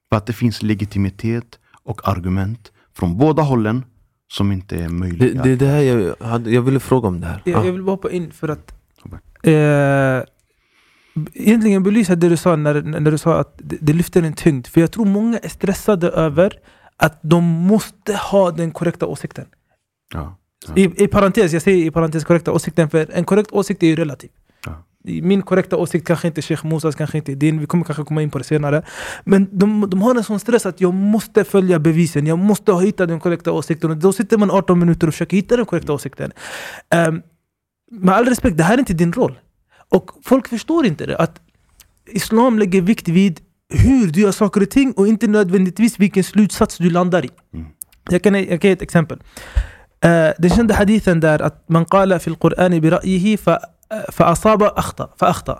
För att det finns legitimitet och argument från båda hållen som inte är Det, möjliga. det är det här jag, hade, jag ville fråga om det här. Jag, Ah. jag vill bara hoppa in för att eh, egentligen belysa det du sa när, när du sa att det, det lyfter en tyngd. För jag tror många är stressade över att de måste ha den korrekta åsikten. Ja. I, I parentes, jag säger i parentes korrekta åsikten för en korrekt åsikt är ju relativ. Ja. Min korrekta åsikt kanske inte är Sheikh Musas, kanske inte är din. Vi kommer kanske komma in på det senare. Men de, de har en sån stress att jag måste följa bevisen. Jag måste ha hittat den korrekta åsikten. Och då sitter man 18 minuter och försöker hitta den korrekta åsikten. Um, med all respekt, det här är inte din roll. Och folk förstår inte det. Att Islam lägger vikt vid hur du gör saker och ting och inte nödvändigtvis vilken slutsats du landar i. Mm. Jag kan, jag kan ge ett exempel. Uh, den kända hadithen där att man qala fil qur'ani bi ra'yihi fa, fa asaba akhta, fa akhta.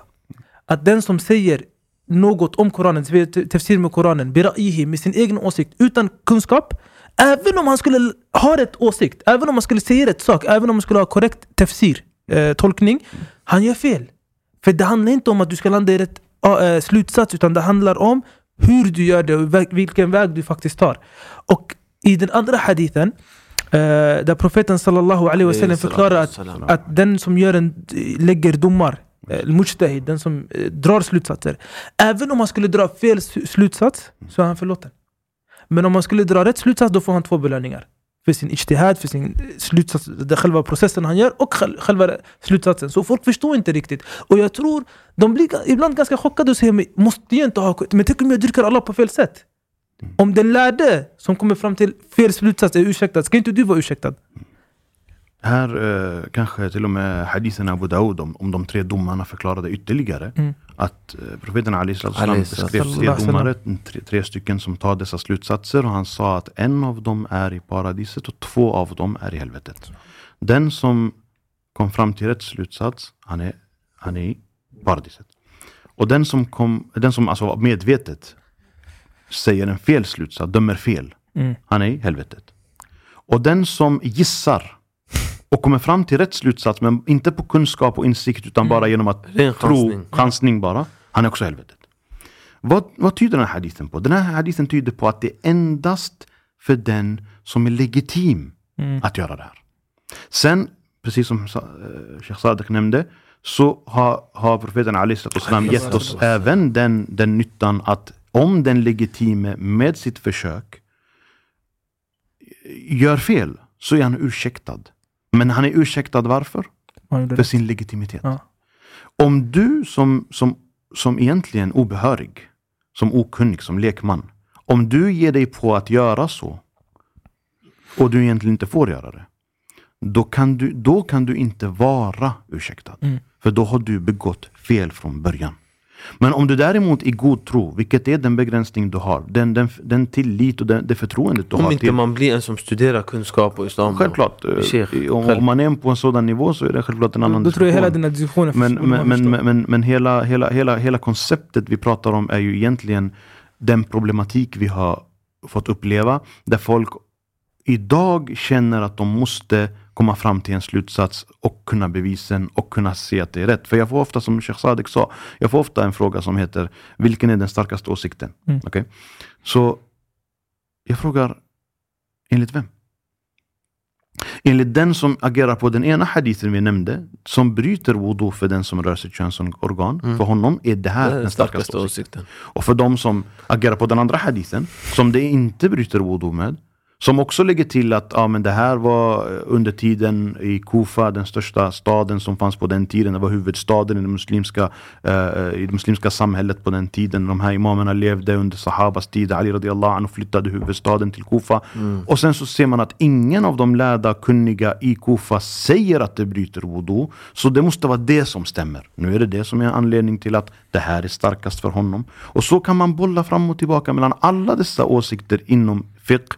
Att den som säger något om Koranen, tafsir med Koranen, bi ra'yihi, med sin egen åsikt utan kunskap, även om han skulle ha rätt åsikt, även om han skulle säga rätt sak, även om han skulle ha korrekt tafsir, eh, tolkning, han gör fel. För det handlar inte om att du ska landa i rätt slutsats, utan det handlar om hur du gör det och vilken väg du faktiskt tar. Och i den andra hadithen, eh, där profeten sallallahu alaihi wasallam förklarar att, att den som gör en, lägger domar, eh, mujtahid, den som eh, drar slutsatser. Även om han skulle dra fel slutsats så är han förlåten. Men om han skulle dra rätt slutsats då får han två belöningar. För sin ijtihad, för sin slutsats, själva processen han gör och själ- själva slutsatsen. Så folk förstår inte riktigt. Och jag tror, de blir ibland ganska chockade och säger "Men måste jag inte ha Men tänk om jag dyrkar Allah på fel sätt? Om den lärde som kommer fram till fel slutsats är ursäktad, ska inte du vara ursäktad? Här eh, kanske till och med hadithen Abu Daud om, om de tre domarna förklarade ytterligare. Mm. Att eh, profeten Ali beskrev tre domare, tre, tre stycken som tar dessa slutsatser och han sa att en av dem är i paradiset och två av dem är i helvetet. Den som kom fram till rätt slutsats, han är, han är i paradiset. Och den som, kom, den som alltså medvetet säger en fel slutsats, dömer fel, Mm. han är i helvetet. Och den som gissar och kommer fram till rätt slutsats, men inte på kunskap och insikt utan bara genom att tro, chansning. chansning bara, han är också helvetet. Vad, vad tyder den här hadithen på? Den här hadithen tyder på att det är endast för den som är legitim Mm. att göra det här. Sen, precis som eh, Sheikh Sadek nämnde, så har, har profeten Ali gett oss även den, den nyttan att om den legitime med sitt försök gör fel så är han ursäktad. Men han är ursäktad varför? För sin legitimitet. Ja. Om du som, som, som egentligen obehörig, som okunnig, som lekman, om du ger dig på att göra så och du egentligen inte får göra det, då kan du, då kan du inte vara ursäktad. Mm. För då har du begått fel från början. Men om du däremot i god tro, vilket är den begränsning du har, den, den, den tillit och den, det förtroendet du Om har inte till man blir en som studerar kunskap och islam. Självklart. eh, Sheikh, om, själv. om man är på en sådan nivå så är det självklart en annan Då tror jag hela diskussion. den här diskussionen Men, men, men, men, men, men hela, hela, hela, hela konceptet vi pratar om är ju egentligen den problematik vi har fått uppleva. Där folk idag känner att de måste komma fram till en slutsats och kunna bevisen och kunna se att det är rätt. För jag får ofta, som Sheikh Sadek sa, jag får ofta en fråga som heter Vilken är den starkaste åsikten? Mm. Okej? Så jag frågar, enligt vem? Enligt den som agerar på den ena hadithen vi nämnde, som bryter wudu för den som rör sitt könsorgan, Mm. för honom är det här Det är den starkaste åsikten. åsikten. Och för de som agerar på den andra hadithen, som det inte bryter wudu med, som också lägger till att ja, men det här var eh, under tiden i Kufa, den största staden som fanns på den tiden. Det var huvudstaden i det muslimska, eh, i det muslimska samhället på den tiden. De här imamerna levde under Sahabas tid. Ali radiallahu anhu flyttade huvudstaden till Kufa. Och sen så ser man att ingen av de lärda kunniga i Kufa säger att det bryter wudu. Så det måste vara det som stämmer. Nu är det det som är anledning till att det här är starkast för honom. Och så kan man bolla fram och tillbaka mellan alla dessa åsikter inom fiqh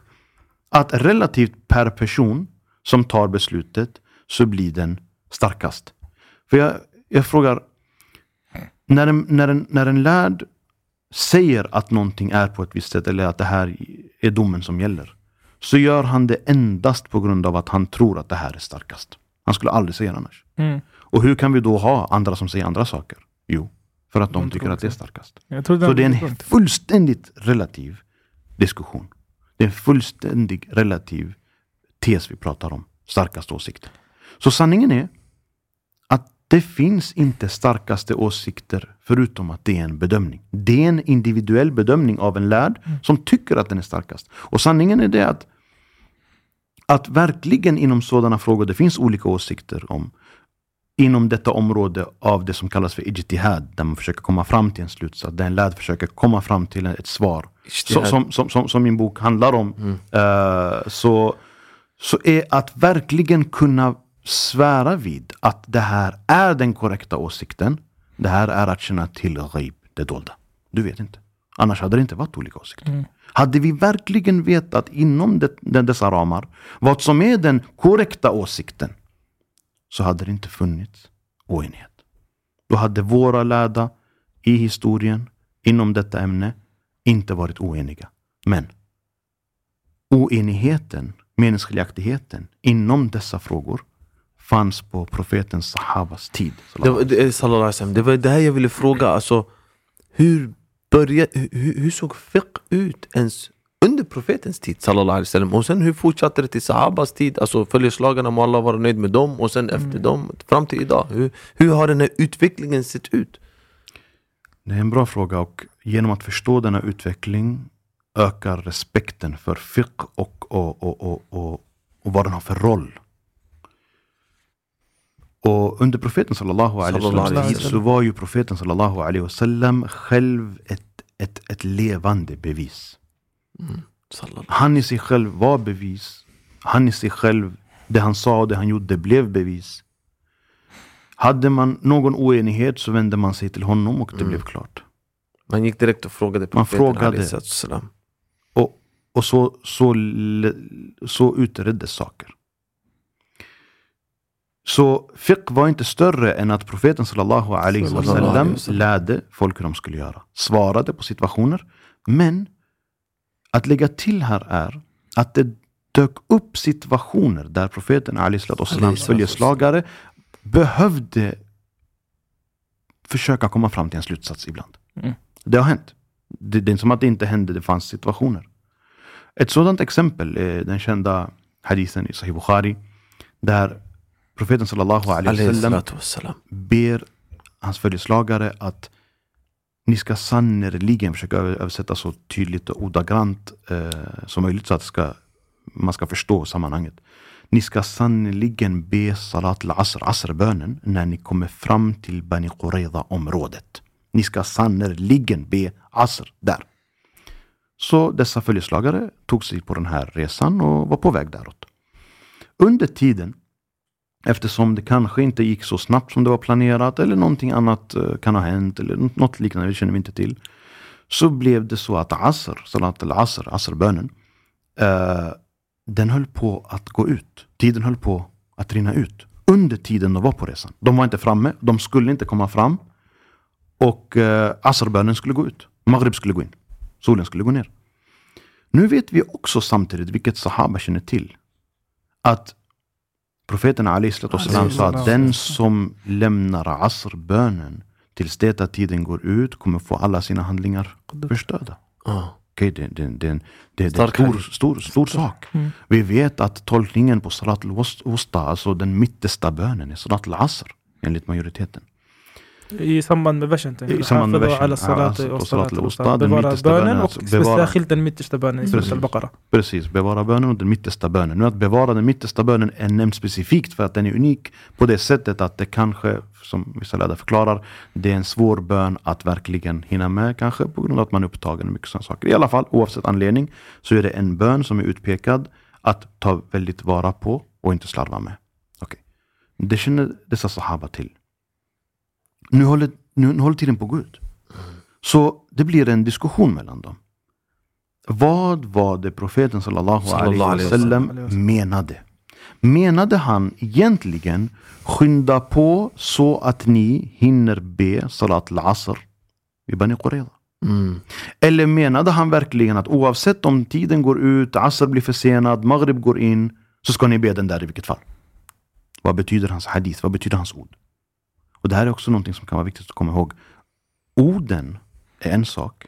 att relativt per person som tar beslutet så blir den starkast. För jag, jag frågar, när en, när, en, när en lärd säger att någonting är på ett visst sätt eller att det här är domen som gäller. Så gör han det endast på grund av att han tror att det här är starkast. Han skulle aldrig säga det annars. Mm. Och hur kan vi då ha andra som säger andra saker? Jo, för att de De tycker att det är starkast. Så det är en fullständigt relativ diskussion. Det är en fullständig relativ tes vi pratar om. Starkaste åsikter. Så sanningen är att det finns inte starkaste åsikter förutom att det är en bedömning. Det är en individuell bedömning av en lärd som tycker att den är starkast. Och sanningen är det att att verkligen inom sådana frågor, det finns olika åsikter om inom detta område av det som kallas för ijtihad, där man försöker komma fram till en slutsats, där en lärd försöker komma fram till ett svar. Så, som, som, som, som min bok handlar om. Mm. eh, så, så är att verkligen kunna svära vid att det här är den korrekta åsikten. Det här är att känna till ghaib, det dolda. Du vet inte. Annars hade det inte varit olika åsikter. Hade vi verkligen vetat inom det, dessa ramar vad som är den korrekta åsikten så hade det inte funnits oenighet. Då hade våra lärda i historien inom detta ämne inte varit oeniga. Men oenigheten, meningsskiljaktigheten inom dessa frågor fanns på profeten Sahabas tid. Det var, det, eh, det var det här jag ville fråga. Alltså, hur, började, hur, hur såg fiqh ut ens under profetens tid? Sallallahu alaihi wasallam. Och sen hur fortsatte det till sahabas tid? Alltså följeslagarna må Allah vara nöjd med dem och sen efter dem fram till idag. Hur, hur har den här utvecklingen sett ut? Det är en bra fråga och genom att förstå denna utveckling ökar respekten för fiqh och, och, och, och, och, och vad den har för roll. Och under profeten sallallahu alaihi wasallam så var ju profeten sallallahu alaihi wasallam själv ett, ett, ett levande bevis. Han i sig själv var bevis. Han i sig själv, det han sa och det han gjorde blev bevis. Hade man någon oenighet så vände man sig till honom och det blev klart. Man gick direkt och frågade profeten frågade. Och, och så, så, så utreddes saker. Så fiqh var inte större än att profeten sallallahu alaihi wasallam. lärde folk hur de skulle göra. Svarade på situationer. Men att lägga till här är att det dök upp situationer där profeten Alaihi salatu följeslagare behövde försöka komma fram till en slutsats ibland. Mm. Det har hänt. Det, det är inte som att det inte hände, det fanns situationer. Ett sådant exempel är den kända hadithen i Sahih Bukhari där profeten sallallahu alaihi wasallam ber hans följeslagare att ni ska sannerligen försöka översätta så tydligt och ordagrant eh, som möjligt så att ska, man ska förstå sammanhanget. Ni ska sannerligen be salat al-asr, asrbönen, när ni kommer fram till Bani Qurayza området. Ni ska sannerligen be asr där. Så dessa följeslagare tog sig på den här resan och var på väg däråt. Under tiden Eftersom det kanske inte gick så snabbt som det var planerat eller någonting annat eh, kan ha hänt eller något liknande, det känner vi inte till. Så blev det så att Asr, Salat al-Asr, Asrbönen, eh, den höll på att gå ut. Tiden höll på att rinna ut. Under tiden de var på resan. De var inte framme, de skulle inte komma fram. Och eh, Asrbönen skulle gå ut. Maghrib skulle gå in. Solen skulle gå ner. Nu vet vi också samtidigt, vilket Sahaba känner till, att profeten Ali sa att den som lämnar asrbönen tills det att tiden går ut kommer få alla sina handlingar förstörda. Okej, det, det, det, det, det är en stor, stor, stor sak. Mm. Vi vet att tolkningen på Salat al-Wusta, alltså den mittersta bönen, är Salat al-Asr, enligt majoriteten. I samband med versen. I samband med versen. Ja, och alltså, Bevara bönen och bevara- särskilt den mittersta bönen i Precis. al-Baqarah. Precis, bevara bönen och den mittersta bönen. Nu att bevara den mittersta bönen är nämnt specifikt för att den är unik på det sättet att det kanske, som vissa lärare förklarar, det är en svår bön att verkligen hinna med kanske på grund av att man är upptagen med mycket sådana saker. I alla fall, oavsett anledning, så är det en bön som är utpekad att ta väldigt vara på och inte slarva med. Okej. Det känner dessa sahaba till. Nu håller, nu, nu håller tiden på att gå ut. Så det blir en diskussion mellan dem. Vad var det profeten sallallahu Sallallahu alaihi wasallam. menade? Menade han egentligen skynda på så att ni hinner be salat al-asr i Bani Qurayza? Mm. Eller menade han verkligen att oavsett om tiden går ut, asr blir försenad, maghrib går in, så ska ni be den där i vilket fall? Vad betyder hans hadith? Vad betyder hans ord? Och det här är också någonting som kan vara viktigt att komma ihåg. Orden är en sak,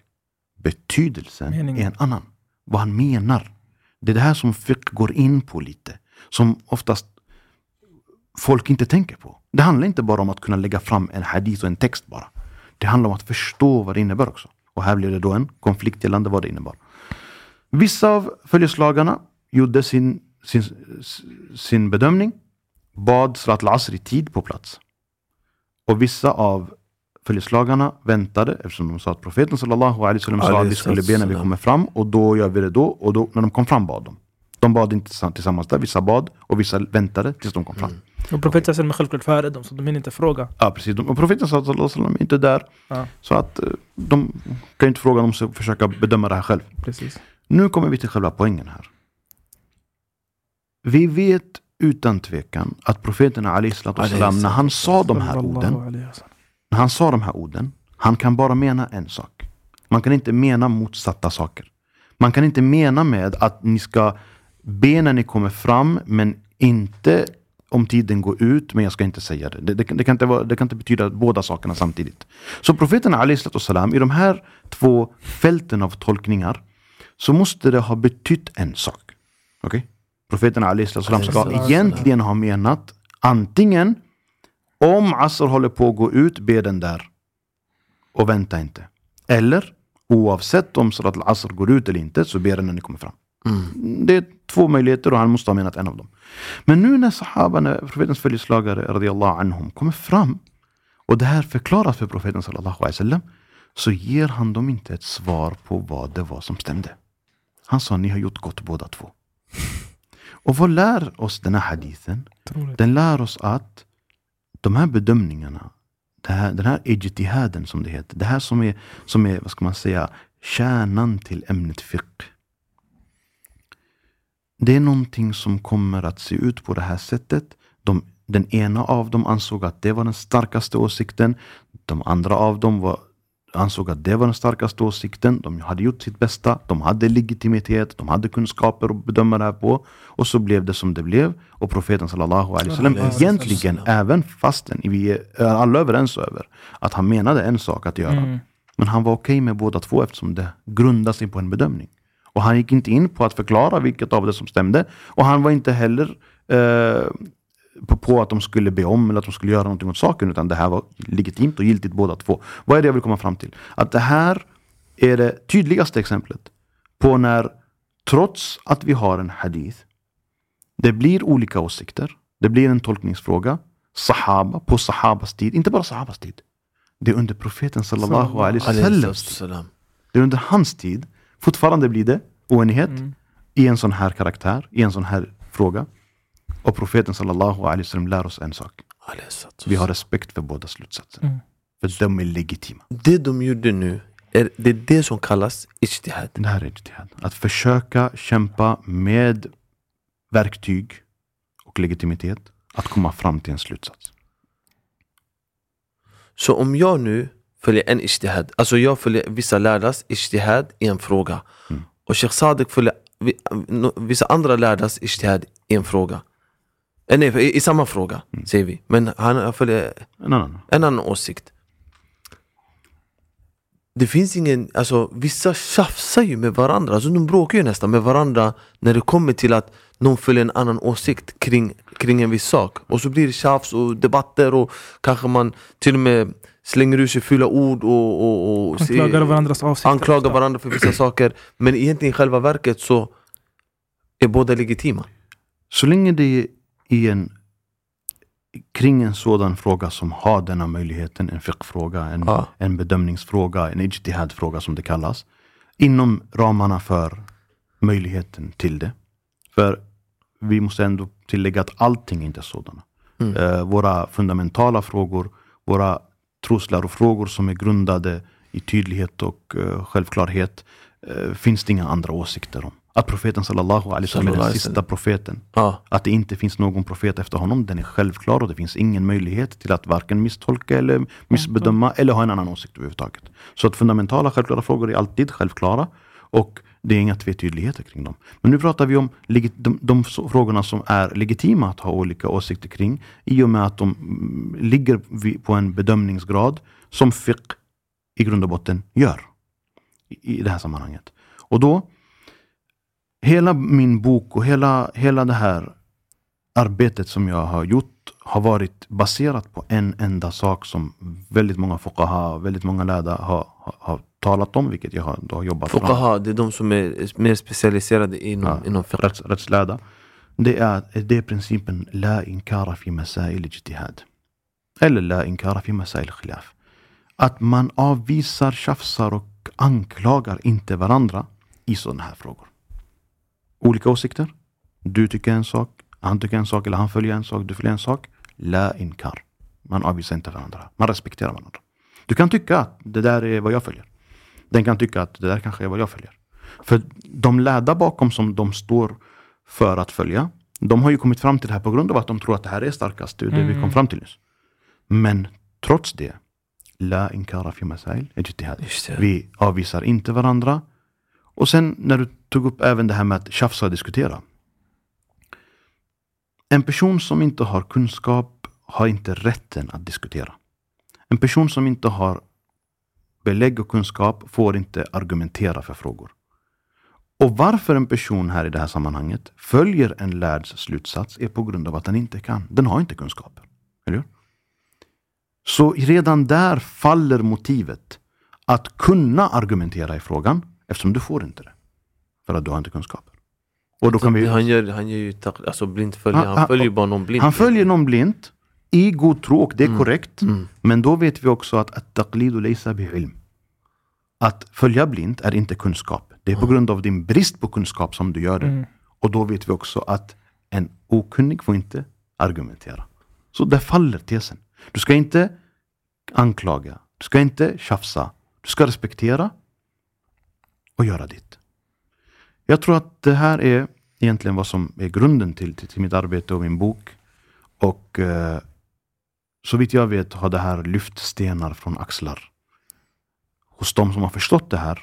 betydelsen Meningen. är en annan. Vad han menar. Det är det här som fiqh går in på lite. Som oftast folk inte tänker på. Det handlar inte bara om att kunna lägga fram en hadith och en text bara. Det handlar om att förstå vad det innebär också. Och här blir det då en konflikt gällande vad det innebar. Vissa av följeslagarna gjorde sin, sin, sin bedömning, bad Salat al-Asr i tid på plats. Och vissa av följeslagarna väntade eftersom de sa att profeten sallallahu alaihi wasallam sa att vi skulle be när vi kommer fram och då gör vi det då och då när de kom fram bad de. De bad inte tillsamm- tillsammans där, vissa bad och vissa väntade tills de kom fram. Och profeten sen med självklart före dem, så de hinner inte fråga. Ja precis, De- och profeten sallallahu alaihi wasallam är inte där. Ja. Så att eh, de kan inte fråga, de måste försöka bedöma det här själv. Precis. Nu kommer vi till själva poängen här. Vi vet utan tvekan att profeten salatu wasalam, när han sa de här orden, när han sa de här orden, han kan bara mena en sak. Man kan inte mena motsatta saker. Man kan inte mena med att ni ska be när ni kommer fram, men inte om tiden går ut, men jag ska inte säga det. Det, det, kan- det, kan, inte vara, det kan inte betyda båda sakerna samtidigt. Så profeten salatu wasalam, i de här två fälten av tolkningar, så måste det ha betytt en sak. Okej? Profeten salatu wasalam ska egentligen ha menat antingen om Asr håller på att gå ut, be den där. Och vänta inte. Eller oavsett om Salat al-Asr går ut eller inte, så ber den när ni kommer fram. Det är två möjligheter och han måste ha menat en av dem. Men nu när sahabarna, profetens följeslagare, radiallahu anhum, kommer fram och det här förklaras för profeten sallallahu alaihi wasallam, så ger han dem inte ett svar på vad det var som stämde. Han sa, ni har gjort gott båda två. Och vad lär oss den här hadithen? Den lär oss att de här bedömningarna, det här, den här ijtihaden som det heter, det här som är, som är, vad ska man säga, kärnan till ämnet fiqh. Det är någonting som kommer att se ut på det här sättet de den ena av dem ansåg att det var den starkaste åsikten. De andra av dem var, ansåg att det var den starkaste åsikten. De hade gjort sitt bästa. De hade legitimitet. De hade kunskaper att bedöma det här på. Och så blev det som det blev. Och profeten sallallahu alaihi wasallam egentligen, även fastän vi är alla överens över att han menade en sak att göra. Mm. Men han var okej med båda två eftersom det grundar sig på en bedömning. Och han gick inte in på att förklara vilket av det som stämde. Och han var inte heller eh, på, på att de skulle be om eller att de skulle göra någonting åt saken. Utan det här var legitimt och giltigt båda två. Vad är det jag vill komma fram till? Att det här är det tydligaste exemplet på när, trots att vi har en hadith, det blir olika åsikter. Det blir en tolkningsfråga. Sahaba, på sahabas tid, inte bara sahabas tid. Det är under profeten sallallahu alaihi. Salam. Det är under hans tid, fortfarande blir det oenighet Mm. i en sån här karaktär, i en sån här fråga. Och profeten sallallahu alaihi wasallam lär oss en sak. Vi har respekt för båda slutsatserna. Mm. För de är legitima. Det de gjorde nu, är, det är det som kallas ijtihad. Det här är ijtihad. Att försöka kämpa med verktyg och legitimitet att komma fram till en slutsats. Så om jag nu följer en ijtihad, alltså jag följer vissa lärdas ijtihad i en fråga. Mm. Och Sheikh Sadiq följer vissa andra lärdas ijtihad i en fråga. Eh, Nej, i, i samma fråga, Mm. säger vi. Men han följer En annan. en annan åsikt. Det finns ingen, alltså vissa tjafsar ju med varandra, alltså de bråkar ju nästan med varandra när det kommer till att någon följer en annan åsikt kring, kring en viss sak. Och så blir det tjafs och debatter och kanske man till och med slänger ur sig fula ord och, och, och Anklagar varandras avsikter. anklagar varandra för vissa *clears throat* saker. Men egentligen i själva verket så är båda legitima. Så länge det i en, kring en sådan fråga som har denna möjligheten, en fiqh-fråga, en, Ja. en bedömningsfråga, en ijtihad-fråga som det kallas. Inom ramarna för möjligheten till det. För vi måste ändå tillägga att allting inte är sådana. Mm. Eh, våra fundamentala frågor, våra troslärofrågor som är grundade i tydlighet och eh, självklarhet eh, finns det inga andra åsikter om. Att profeten sallallahu alaihi wasallam är den sista profeten. Ja, Att det inte finns någon profet efter honom, den är självklar och det finns ingen möjlighet till att varken misstolka eller missbedöma eller ha en annan åsikt överhuvudtaget. Så att fundamentala självklara frågor är alltid självklara och det är inga tvetydigheter kring dem. Men nu pratar vi om de, de frågorna som är legitima att ha olika åsikter kring i och med att de mm, ligger på en bedömningsgrad som fiqh i grund och botten gör i, i det här sammanhanget. Och då hela min bok och hela, hela det här arbetet som jag har gjort har varit baserat på en enda sak som väldigt många fuqaha, väldigt många lärda har, har, har talat om, vilket jag har, då har jobbat fram. Fuqaha, det är de som är mer specialiserade inom, Ja. inom. Rätts, rättslärda. Det är, det är principen La inkara fi masail ijtihad. Eller La inkara fi masail khilaf. Att man avvisar, tjafsar och anklagar inte varandra i sådana här frågor. Olika åsikter. Du tycker en sak, han tycker en sak, eller han följer en sak, du följer en sak. La inkar. Man avvisar inte varandra. Man respekterar varandra. Du kan tycka att det där är vad jag följer. Den kan tycka att det där kanske är vad jag följer. För de lärda bakom som de står för att följa, de har ju kommit fram till det här på grund av att de tror att det här är starkast, det är det vi kom fram till nyss. Men trots det, la inkara fi masail. Vi avvisar inte varandra. Och sen när du tog upp även det här med att tjafsa och diskutera. En person som inte har kunskap har inte rätten att diskutera. En person som inte har belägg och kunskap får inte argumentera för frågor. Och varför en person här i det här sammanhanget följer en lärds slutsats är på grund av att den inte kan. Den har inte kunskap. Eller hur? Så redan där faller motivet att kunna argumentera i frågan eftersom du får inte det. För att du har inte kunskaper. Och då kan vi, han, gör, han gör ju alltså blint följer, Han- han, följer ju bara någon blint. han följer någon blint i god tro och det är korrekt. Mm. Men då vet vi också att at-taqlidu laysa bi'ilm. Att följa blint är inte kunskap. Det är på grund av din brist på kunskap som du gör det. Mm. Och då vet vi också att en okunnig får inte argumentera. Så där faller tesen. Du ska inte anklaga. Du ska inte tjafsa. Du ska respektera och göra ditt. Jag tror att det här är egentligen vad som är grunden till, till, till mitt arbete och min bok. Och eh, så vitt jag vet har det här lyft stenar från axlar. Hos de som har förstått det här.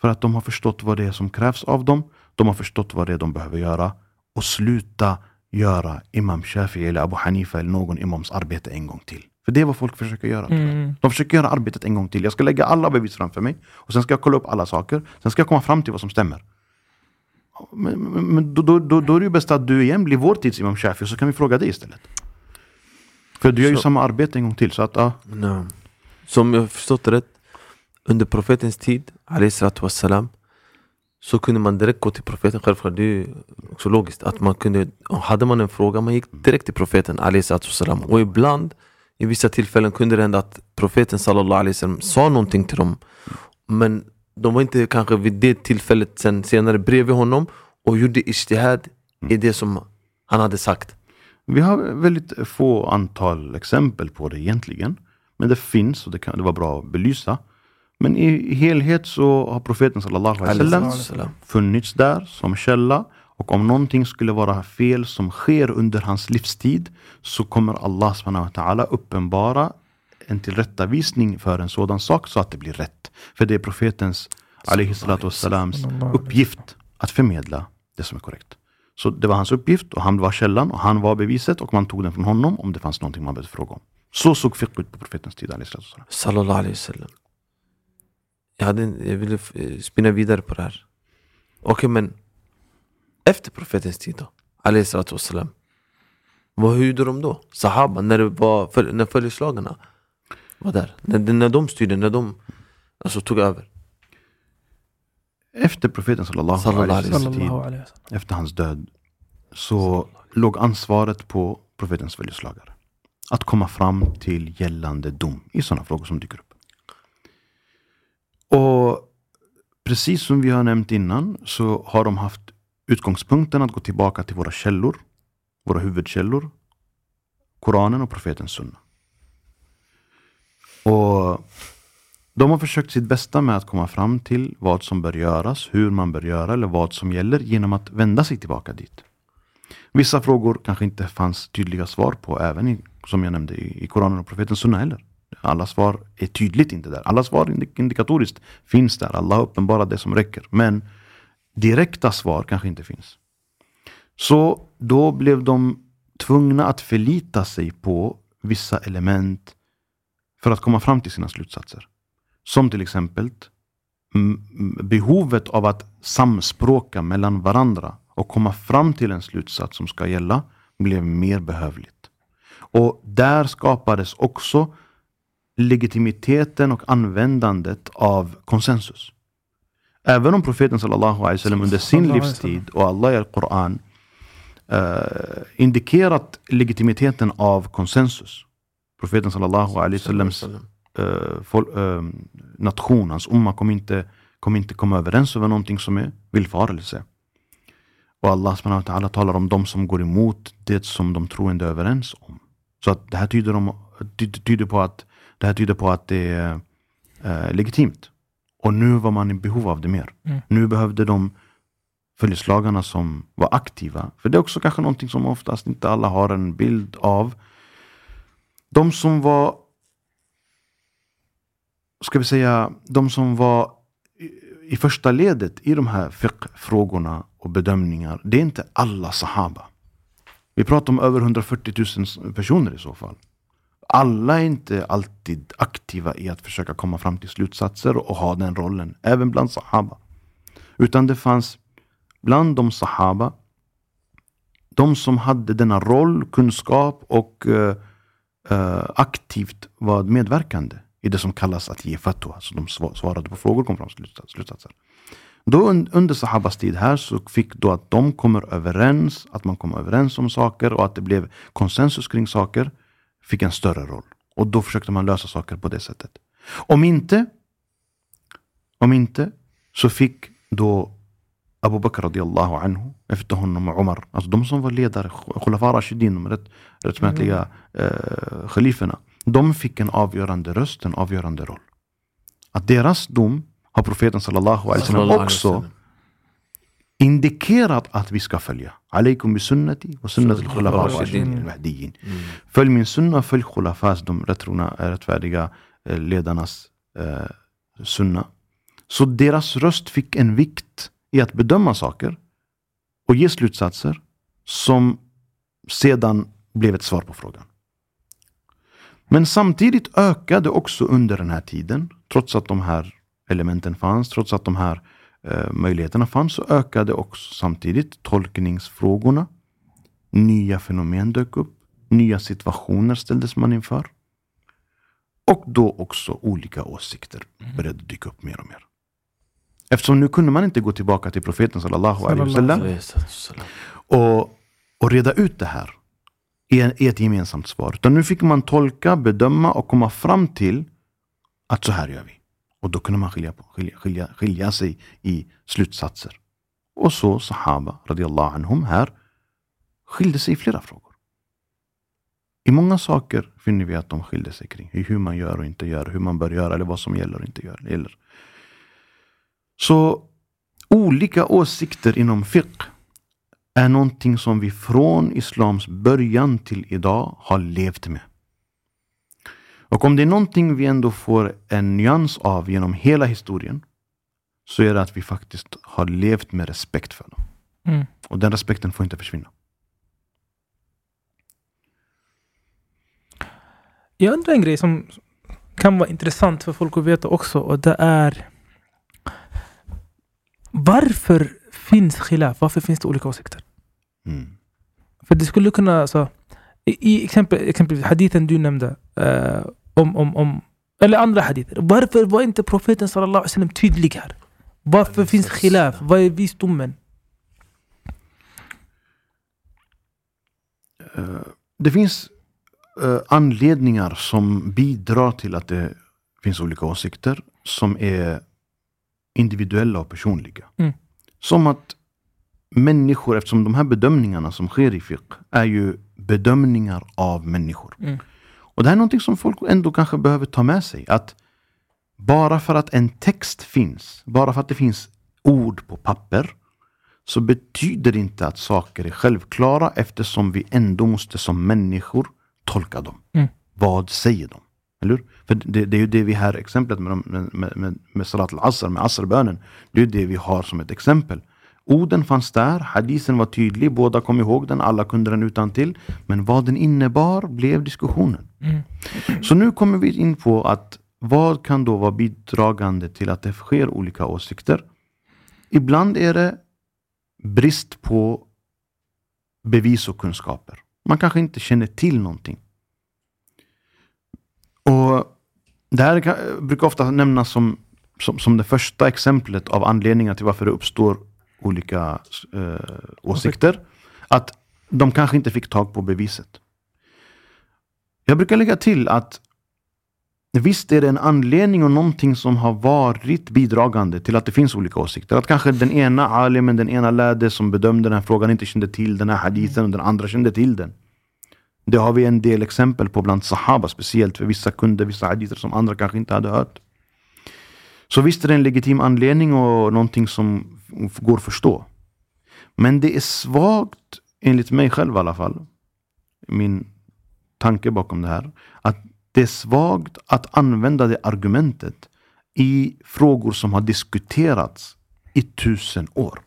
För att de har förstått vad det är som krävs av dem. De har förstått vad det är de behöver göra. Och sluta göra Imam Shafi eller Abu Hanifa eller någon imams arbete en gång till. För det är vad folk försöker göra. Mm. De försöker göra arbetet en gång till. Jag ska lägga alla bevis framför mig. Och sen ska jag kolla upp alla saker. Sen ska jag komma fram till vad som stämmer. Men, men, men då, då, då, då är det ju bäst att du igen blir vår tids Imam Shafi. Så kan vi fråga dig istället. För du gör ju Så- samma arbete en gång till. Så att, ja. Nej. Som jag har förstått rätt, under profetens tid, wassalam, så kunde man direkt gå till profeten, självklart, det är ju också logiskt, att man kunde, hade man en fråga, man gick direkt till profeten, wassalam. Och ibland, i vissa tillfällen kunde det hända att profeten sallallahu alaihi wasallam sa någonting till dem, men de var inte kanske vid det tillfället sen senare bredvid honom och gjorde ijtihad i det som han hade sagt. Vi har väldigt få antal exempel på det egentligen. Men det finns och det kan det var bra att belysa. Men i, helhet så har profeten sallallahu alaihi wasallam funnits där som källa. Och om någonting skulle vara fel som sker under hans livstid så kommer Allah subhanahu wa uppenbara en tillrättavisning för en sådan sak så att det blir rätt. För det är profetens wassalams uppgift att förmedla det som är korrekt. Så det var hans uppgift och han var källan och han var beviset och man tog den från honom om det fanns någonting man behövde fråga om. Så såg fiqh ut på profetens tid. Sallallahu alaihi wasallam. Jag, hade, en- jag ville eh, spinna vidare på det här. Okej men efter profetens tid då? Wassalam. Vad hur gjorde de då? Sahaba, när, det var, för, när följeslagarna var där? När, när de styrde, när de alltså, tog över? Efter profeten sallallahu Sallallahu alaihi wasallam. efter hans död, så låg ansvaret på profetens följeslagare. Att komma fram till gällande dom i sådana frågor som dyker upp. Och precis som vi har nämnt innan så har de haft utgångspunkten att gå tillbaka till våra källor, våra huvudkällor, Koranen och profetens sunna. Och de har försökt sitt bästa med att komma fram till vad som bör göras, hur man bör göra eller vad som gäller genom att vända sig tillbaka dit. Vissa frågor kanske inte fanns tydliga svar på även i, som jag nämnde i, i Koranen och profetens sunna heller. Alla svar är tydligt inte där. Alla svar indikatoriskt finns där. Allah har uppenbarat det som räcker. Men direkta svar kanske inte finns. Så då blev de tvungna att förlita sig på vissa element för att komma fram till sina slutsatser. Som till exempel behovet av att samspråka mellan varandra och komma fram till en slutsats som ska gälla blev mer behövligt. Och där skapades också legitimiteten och användandet av konsensus. Även om profeten sallallahu alaihi wasallam under sin livstid och Allah i Al-Quran eh, indikerat legitimiteten av konsensus. Profeten sallallahu alaihi wasallams fol- eh, nation, hans umma kommer inte, kommer inte komma överens över någonting som är villfarelse. Och Allah subhanahu wa talar om de som går emot det som de troende är överens om. Så att det här tyder, om, ty- tyder på att det här tyder på att det är eh, legitimt. Och nu var man i behov av det mer. Mm. Nu behövde de följeslagarna som var aktiva. För det är också kanske någonting som oftast inte alla har en bild av. De som var ska vi säga, de som var i- första ledet i de här fiqh-frågorna och bedömningar, det är inte alla sahaba. Vi pratar om över 140 000 personer i så fall. Alla är inte alltid aktiva i att försöka komma fram till slutsatser och ha den rollen, även bland sahaba. Utan det fanns bland de sahaba, de som hade denna roll, kunskap och eh, eh aktivt var medverkande i det som kallas att ge fatwa. Så de svarade på frågor och kom fram till slutsatser. Då under sahabas tid här så fick då att de kommer överens, att man kom överens om saker och att det blev konsensus kring saker, fick en större roll. Och då försökte man lösa saker på det sättet. Om inte, om inte, så fick då Abu Bakr radiallahu anhu, efter honom och Umar, alltså de som var ledare, Khulafa Rashidin, de rätt, rättmätiga eh, khaliferna, de fick en avgörande röst, en avgörande roll. Att deras dom har profeten sallallahu alaihi wasallam också. Indikerat att vi ska följa. Alaykum bi sunnati wa sunnat al khulafa. Följ min sunna, följ khulafas, de rättrona, rättfärdiga eh, ledarnas eh, sunna. Så deras röst fick en vikt i att bedöma saker och ge slutsatser som sedan blev ett svar på frågan. Men samtidigt ökade också under den här tiden, trots att de här elementen fanns, trots att de här eh, möjligheterna fanns, så ökade också samtidigt tolkningsfrågorna. Nya fenomen dök upp, nya situationer ställdes man inför. Och då också olika åsikter började dyka upp mer och mer. Eftersom nu kunde man inte gå tillbaka till profeten sallallahu alaihi wasallam och, och reda ut det här i ett gemensamt svar. Utan nu fick man tolka, bedöma och komma fram till att så här gör vi. Och då kunde man skilja, på, skilja, skilja, skilja sig i slutsatser. Och så Sahaba radiallahu anhum här skilde sig i flera frågor. I många saker finner vi att de skilde sig kring i hur man gör och inte gör, hur man bör göra eller vad som gäller och inte gör, gäller. Så olika åsikter inom fiqh är någonting som vi från islams början till idag har levt med. Och om det är någonting vi ändå får en nyans av genom hela historien så är det att vi faktiskt har levt med respekt för dem. Mm. Och den respekten får inte försvinna. Jag undrar en grej som kan vara intressant för folk att veta också och det är varför finns khilaf? Varför finns det olika åsikter? Mm. För det skulle kunna, alltså, i, exempel, exempelvis hadithen du nämnde, eh, om, om, om, eller andra hadither. Varför var inte profeten sallallahu alaihi wasallam tydlig här? Varför finns khilaf? Vad är visdomen? Eh, Det finns eh, anledningar som bidrar till att det finns olika åsikter som är individuella och personliga. Mm. Som att människor, eftersom de här bedömningarna som sker i fiqh är ju bedömningar av människor. Mm. Och det här är någonting som folk ändå kanske behöver ta med sig. Att bara för att en text finns, bara för att det finns ord på papper, så betyder det inte att saker är självklara eftersom vi ändå måste som människor tolka dem. Mm. Vad säger de? Eller? För det, det är ju det vi här, exemplet med, de- med, med, med, med Salat al-Asr, med Asrbönen. Det är ju det vi har som ett exempel. Orden fanns där, hadisen var tydlig, båda kom ihåg den, alla kunde den utan till. Men vad den innebar blev diskussionen. Mm. Så nu kommer vi in på att vad kan då vara bidragande till att det sker olika åsikter? Ibland är det brist på bevis och kunskaper. Man kanske inte känner till någonting. Och Det här brukar ofta nämnas som, som, som det första exemplet av anledningar till varför det uppstår olika eh, åsikter. Att de kanske inte fick tag på beviset. Jag brukar lägga till att Visst är det en anledning och någonting som har varit bidragande till att det finns olika åsikter. Att kanske den ena alimen, den ena lärde som bedömde den här frågan inte kände till den här hadithen och den andra kände till den. Det har vi en del exempel på bland sahaba, speciellt för vissa kunde vissa hadither som andra kanske inte hade hört. Så visst är det en legitim anledning och någonting som går att förstå. Men det är svagt, enligt mig själv i alla fall, min tanke bakom det här, att det är svagt att använda det argumentet i frågor som har diskuterats i tusen år.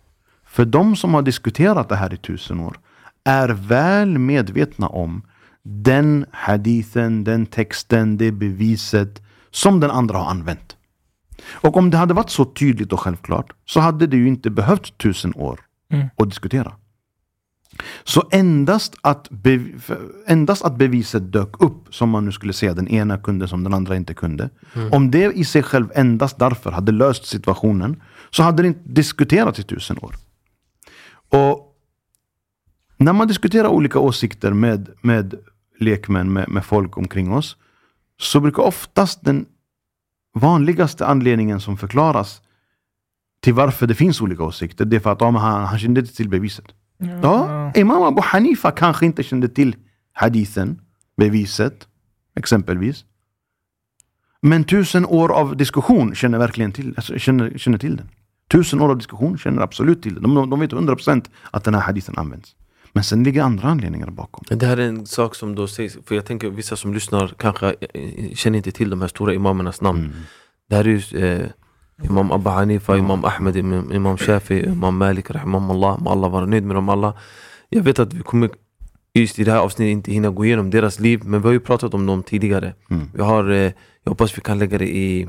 För de som har diskuterat det här i tusen år är väl medvetna om den hadithen, den texten, det beviset som den andra har använt. Och om det hade varit så tydligt och självklart så hade det ju inte behövt tusen år Mm. att diskutera. Så endast att, endast att beviset dök upp, som man nu skulle säga den ena kunde som den andra inte kunde. Om det i sig själv endast därför hade löst situationen, så hade det inte diskuterats i tusen år. Och när man diskuterar olika åsikter med, med lekmän, med, med folk omkring oss, så brukar oftast den vanligaste anledningen som förklaras till varför det finns olika åsikter, det är för att ja, han, han kände inte till beviset. Ja, Imam Abu Hanifa kanske inte kände till hadithen, beviset, exempelvis. Men tusen år av diskussion känner verkligen till, alltså, känner, känner till den. Tusen år av diskussion känner absolut till det. De, de, de vet 100% att den här hadithen används. Men sen ligger andra anledningar bakom. Det här är en sak som då sägs, för jag tänker vissa som lyssnar kanske eh, känner inte till de här stora imamernas namn. Mm. Det här är ju eh, Imam Abu Hanifa, Imam Ahmed, Imam, Imam Shafi, Imam Malik, Rahimahullah, må Allah vara nöjd med dem alla. Jag vet att vi kommer just i det här avsnittet inte hinna gå igenom deras liv, men vi har ju pratat om dem tidigare. Mm. Vi har, eh, jag hoppas vi kan lägga det i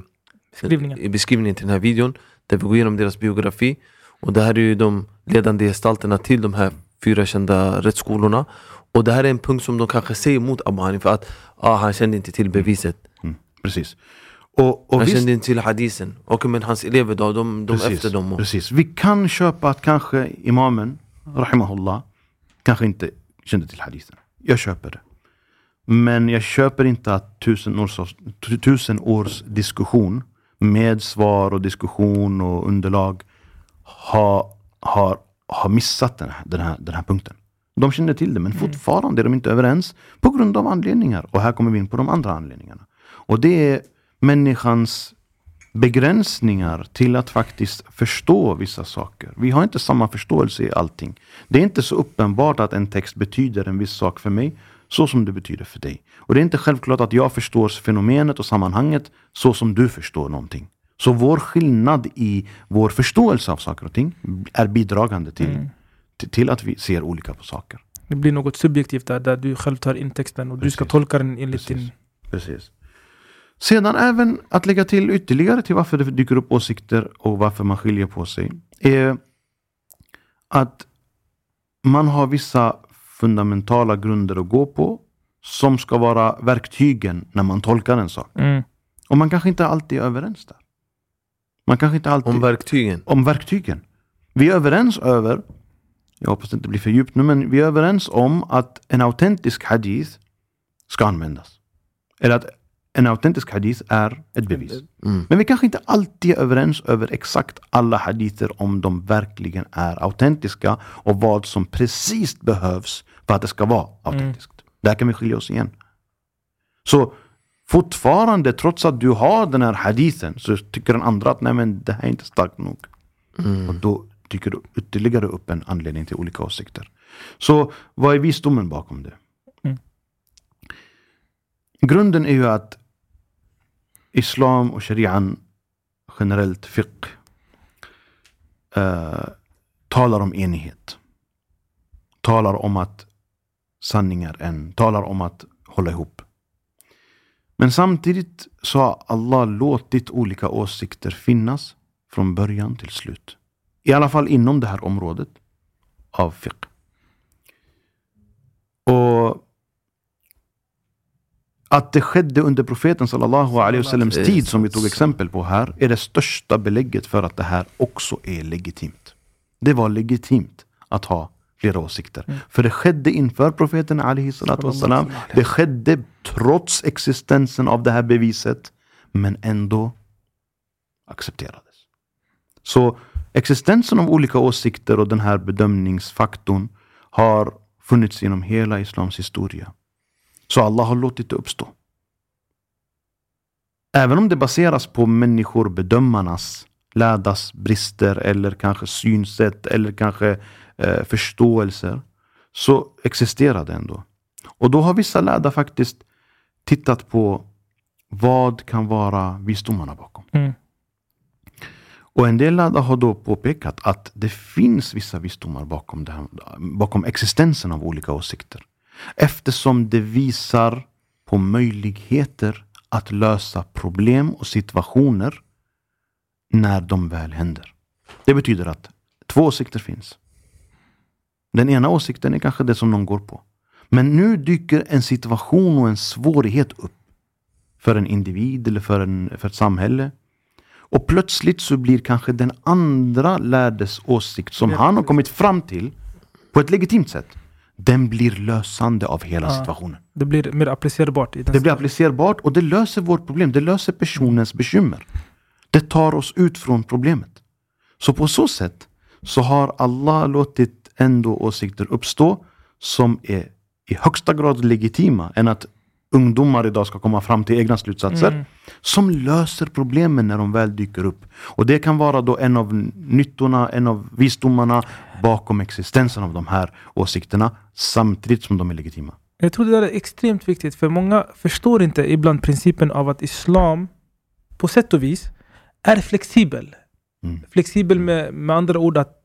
Beskrivningen. i beskrivningen till den här videon där vi går igenom deras biografi. Och det här är ju de ledande gestalterna till de här fyra kända rättsskolorna. Och det här är en punkt som de kanske säger emot Abu Hanifa att ah, han kände inte till beviset. Mm. Precis. Och, och Han visst, kände inte till hadisen. Och men hans elever då, de, de precis, efter dem. Och, precis. Vi kan köpa att kanske imamen, rahimahullah, kanske inte kände till hadithen. Jag köper det. Men jag köper inte att tusen års, tusen års diskussion med svar och diskussion och underlag har, har, har missat den här, den, här, den här punkten. De känner till det, men fortfarande är de inte överens på grund av anledningar. Och här kommer vi in på de andra anledningarna. Och det är människans begränsningar till att faktiskt förstå vissa saker. Vi har inte samma förståelse i allting. Det är inte så uppenbart att en text betyder en viss sak för mig så som det betyder för dig. Och det är inte självklart att jag förstår fenomenet och sammanhanget så som du förstår någonting. Så vår skillnad i vår förståelse av saker och ting är bidragande till, till, till att vi ser olika på saker. Det blir något subjektivt där, där du själv tar in texten och du ska Precis. tolka den enligt Precis. din... Precis. Sedan även att lägga till ytterligare till varför det dyker upp åsikter och varför man skiljer på sig. Är att man har vissa fundamentala grunder att gå på som ska vara verktygen när man tolkar en sak. Mm. Och man kanske inte alltid är överens där. Man kanske inte alltid... om verktygen. om verktygen. Vi är överens över, jag hoppas det inte blir för djupt nu, men vi är överens om att en autentisk hadith ska användas. Eller att en autentisk hadith är ett bevis. Mm. Men vi kanske inte alltid är överens över exakt alla hadither om de verkligen är autentiska och vad som precis behövs för att det ska vara autentiskt. Där kan vi skilja oss igen. Så fortfarande, trots att du har den här hadithen, så tycker den andra att nej men det här är inte starkt nog. Och då dyker det ytterligare upp en anledning till olika åsikter. Så vad är visdomen bakom det? Mm. Grunden är ju att Islam och Sharian generellt fiqh eh, talar om enighet. Talar om att sanning är en. Talar om att hålla ihop. Men samtidigt så har Allah låtit olika åsikter finnas från början till slut. I alla fall inom det här området av fiqh. Och att det skedde under profeten sallallahu alaihi wasallams tid som vi tog exempel på här är det största belägget för att det här också är legitimt. Det var legitimt att ha flera åsikter. För det skedde inför profeten alaihi salatu wassalam. Det skedde trots existensen av det här beviset. Men ändå accepterades. Så existensen av olika åsikter och den här bedömningsfaktorn har funnits genom hela islams historia. Så Allah har låtit det uppstå. Även om det baseras på människor, bedömarnas, lärdas brister eller kanske synsätt eller kanske eh, förståelser så existerar det ändå. Och då har vissa lärda faktiskt tittat på vad kan vara visdomarna bakom. Mm. Och en del lärda har då påpekat att det finns vissa visdomar bakom, det här, bakom existensen av olika åsikter. Eftersom det visar på möjligheter att lösa problem och situationer när de väl händer. Det betyder att två åsikter finns. Den ena åsikten är kanske det som någon går på. Men nu dyker en situation och en svårighet upp för en individ eller för, en, för ett samhälle. Och plötsligt så blir kanske den andra lärdes åsikt som han har kommit fram till på ett legitimt sätt. Den blir lösande av hela Ja. situationen. Det blir mer applicerbart. Det blir applicerbart och det löser vårt problem. Det löser personens bekymmer. Det tar oss ut från problemet. Så på så sätt så har Allah låtit ändå åsikter uppstå som är i högsta grad legitima än att ungdomar idag ska komma fram till egna slutsatser. Mm. Som löser problemen när de väl dyker upp. Och det kan vara då en av nyttorna, en av visdomarna bakom existensen av de här åsikterna. Samtidigt som de är legitima. Jag tror det där är extremt viktigt, för många förstår inte ibland principen av att islam på sätt och vis är flexibel. Mm. Flexibel med, med andra ord att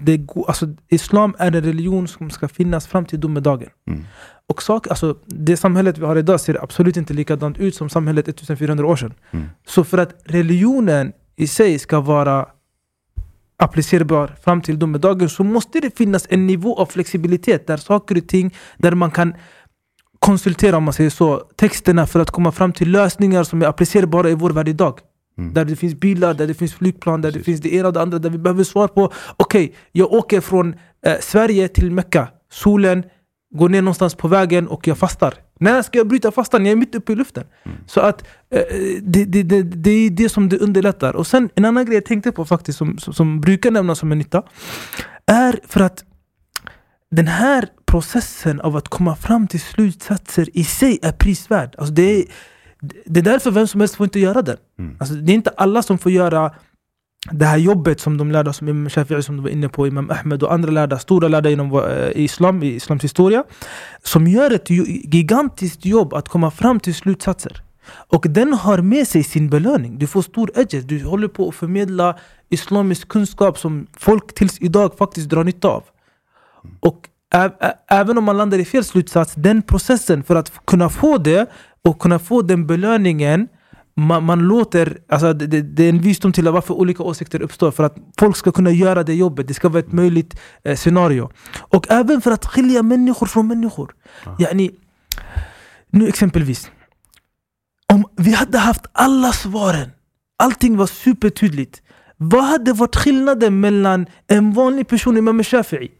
det alltså, islam är en religion som ska finnas fram till domedagen. Mm. Och sak, alltså, det samhället vi har idag ser absolut inte likadant ut som samhället 1400 år sedan. Mm. Så för att religionen i sig ska vara applicerbar fram till domedagen så måste det finnas en nivå av flexibilitet där saker och ting, där man kan konsultera om man säger så, texterna för att komma fram till lösningar som är applicerbara i vår värld idag. Mm. Där det finns bilar, där det finns flygplan, där det Precis. finns det ena och det andra, där vi behöver svar på Okej, jag åker från eh, Sverige till Mecka, solen går ner någonstans på vägen och jag fastar. När ska jag bryta fastan? Jag är mitt uppe i luften. Så att eh, det, det, det, det är det som det underlättar. Och sen en annan grej jag tänkte på faktiskt, som, som, som brukar nämnas som en nytta, är för att den här processen av att komma fram till slutsatser i sig är prisvärd. Alltså det, är, det är därför vem som helst får inte göra den. Mm. Alltså det är inte alla som får göra det här jobbet som de lärda som Imam Shafi'i som du var inne på, Imam Ahmed och andra lärda, stora lärda inom eh, islam, i islams historia som gör ett gigantiskt jobb att komma fram till slutsatser. Och den har med sig sin belöning. Du får stor edge. Du håller på att förmedla islamisk kunskap som folk tills idag faktiskt drar nytta av. Och även om man landar i fel slutsats, den processen för att kunna få det och kunna få den belöningen man, man låter, alltså det, det, är en visdom till varför olika åsikter uppstår. För att folk ska kunna göra det jobbet. Det ska vara ett möjligt eh, scenario. Och även för att skilja människor från människor. Yani, nu exempelvis. Om vi hade haft alla svaren, allting var supertydligt. Vad hade varit skillnaden mellan en vanlig person Imam Shafi'i?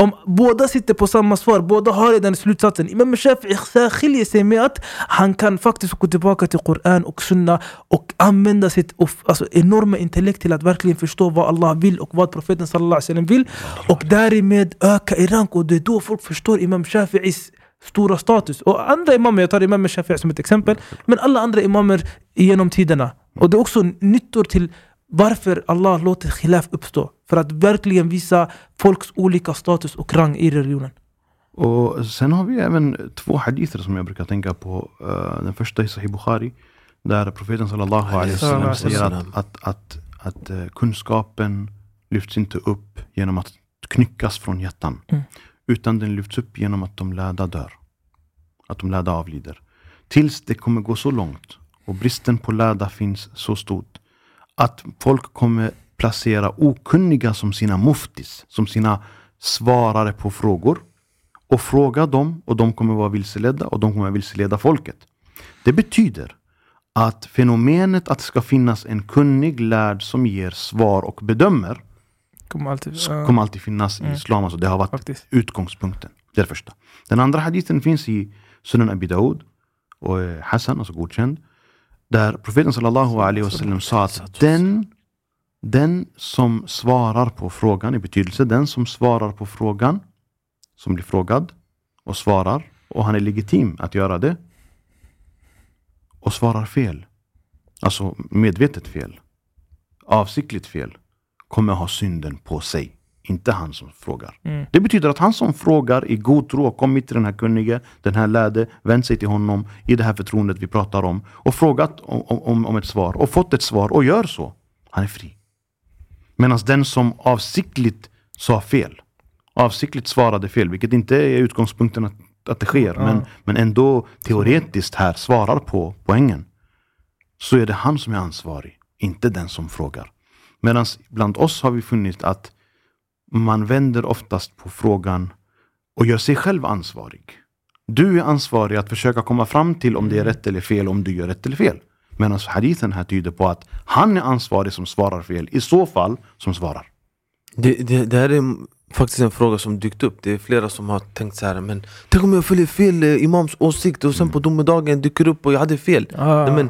Om båda sitter på samma svar, båda har den slutsatsen. Imam Shafi'i skiljer sig med att han kan faktiskt gå tillbaka till Koran och Sunna och använda sitt alltså, enorma intellekt till att verkligen förstå vad Allah vill och vad profeten sallallahu alaihi vill. Och därmed öka i rank och det är då folk förstår Imam Shafi'is stora status. Och andra imamer, jag tar Imam Shafi'i som ett exempel, men alla andra imamer genom tiderna. Och det är också nyttor till varför Allah låter khilaf uppstå. För att verkligen visa folks olika status och rang i religionen. Och sen har vi även två hadither som jag brukar tänka på. Eh, den första är Sahih Bukhari. Där profeten sallallahu alaihi wasallam säger att, att, att, att eh, kunskapen lyfts inte upp genom att knyckas från hjärtan. Mm. Utan den lyfts upp genom att de lärda dör. Att de lärda avlider. Tills det kommer gå så långt och bristen på lärda finns så stort att folk kommer placera okunniga som sina muftis, som sina svarare på frågor och fråga dem och de kommer vara vilseledda och de kommer vilseleda folket. Det betyder att fenomenet att det ska finnas en kunnig lärd som ger svar och bedömer Kommer alltid, sk- kommer alltid finnas i Mm. islam. Alltså det har varit faktiskt. utgångspunkten. Det är det första. Den andra hadithen finns i Sunan Abi Daud och är Hassan, alltså godkänd. Där profeten sallallahu alaihi wasallam sa att den, den som svarar på frågan, i betydelse den som svarar på frågan, som blir frågad och svarar, och han är legitim att göra det, och svarar fel, alltså medvetet fel, avsiktligt fel, kommer ha synden på sig. Inte han som frågar. Mm. Det betyder att han som frågar i god tro och kommit till den här kunnige, den här lärde, vänt sig till honom i det här förtroendet vi pratar om och frågat om, om, om ett svar och fått ett svar och gör så. Han är fri. Medan den som avsiktligt sa fel, avsiktligt svarade fel, vilket inte är utgångspunkten att, att det sker, Ja. men, men ändå teoretiskt här svarar på poängen. Så är det han som är ansvarig, inte den som frågar. Medan bland oss har vi funnit att man vänder oftast på frågan och gör sig själv ansvarig. Du är ansvarig att försöka komma fram till om det är rätt eller fel, om du gör rätt eller fel. Medan hadithen här tyder på att han är ansvarig som svarar fel, i så fall som svarar. Det, det, det här är faktiskt en fråga som dykt upp. Det är flera som har tänkt så här, men tänk om jag följer fel eh, imams åsikt och sen på domedagen dyker upp och jag hade fel. Ah. Nej, men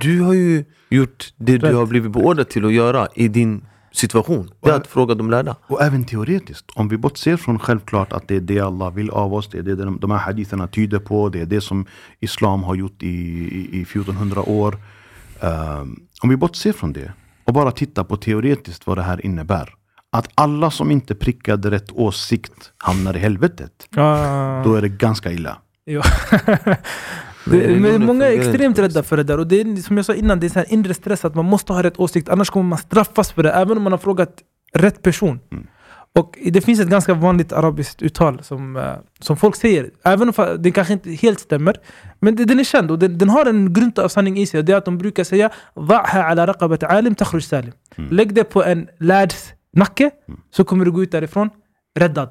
du har ju gjort det du har blivit beordrad till att göra i din situation. Det är att fråga de lärda. Och även teoretiskt, om vi bortser från självklart att det är det Allah vill av oss, det är det de, de här haditherna tyder på, det är det som Islam har gjort i, i, i 1400 år. Ehm, om vi bortser från det och bara tittar på teoretiskt vad det här innebär. Att alla som inte prickade rätt åsikt hamnar i helvetet. Ah. Då är det ganska illa. Ja. *laughs* Men men många är extremt rädda för det där. Och det är, som jag sa innan, det är så här inre stress att man måste ha rätt åsikt. Annars kommer man straffas för det, även om man har frågat rätt person. Mm. Och det finns ett ganska vanligt arabiskt uttal som, eh, som folk säger, även om det kanske inte helt stämmer. Men det, den är känd och den, den har en grund av sanning i sig. Och det är att de brukar säga "Dha'ha ala raqabat alim takhruj salim. Mm. Lägg det på en lärds nacke så kommer du gå ut därifrån räddad.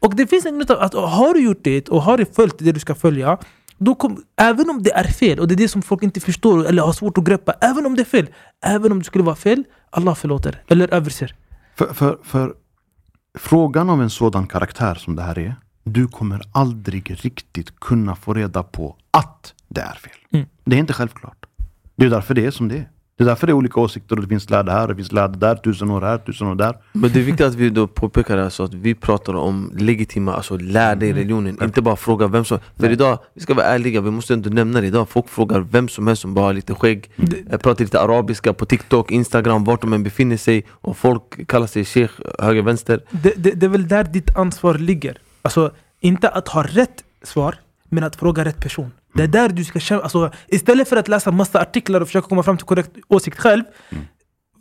Och det finns en grund av att har du gjort det och har du följt det du ska följa då kom, även om det är fel, och det är det som folk inte förstår eller har svårt att greppa, även om det är fel, även om det skulle vara fel, Allah förlåter eller överser. För, för, för frågan av en sådan karaktär som det här är, du kommer aldrig riktigt kunna få reda på att det är fel. Mm. Det är inte självklart. Det är därför det är som det är. Det är därför det är olika åsikter och det finns lärda här, det finns lärda där, tusen år här, tusen år där. Men det är viktigt att vi då påpekar alltså att vi pratar om legitima, alltså lärda i religionen, inte bara fråga vem som... För idag, vi ska vara ärliga, vi måste inte nämna det idag, folk frågar vem som helst som bara har lite skägg, eh, pratar lite arabiska på TikTok, Instagram, vart de än befinner sig och folk kallar sig sheikh, höger, vänster. Det, det, det är väl där ditt ansvar ligger. Alltså, inte att ha rätt svar, men att fråga rätt person. Det är där du ska känna, alltså, istället för att läsa massa artiklar och försöka komma fram till korrekt åsikt själv,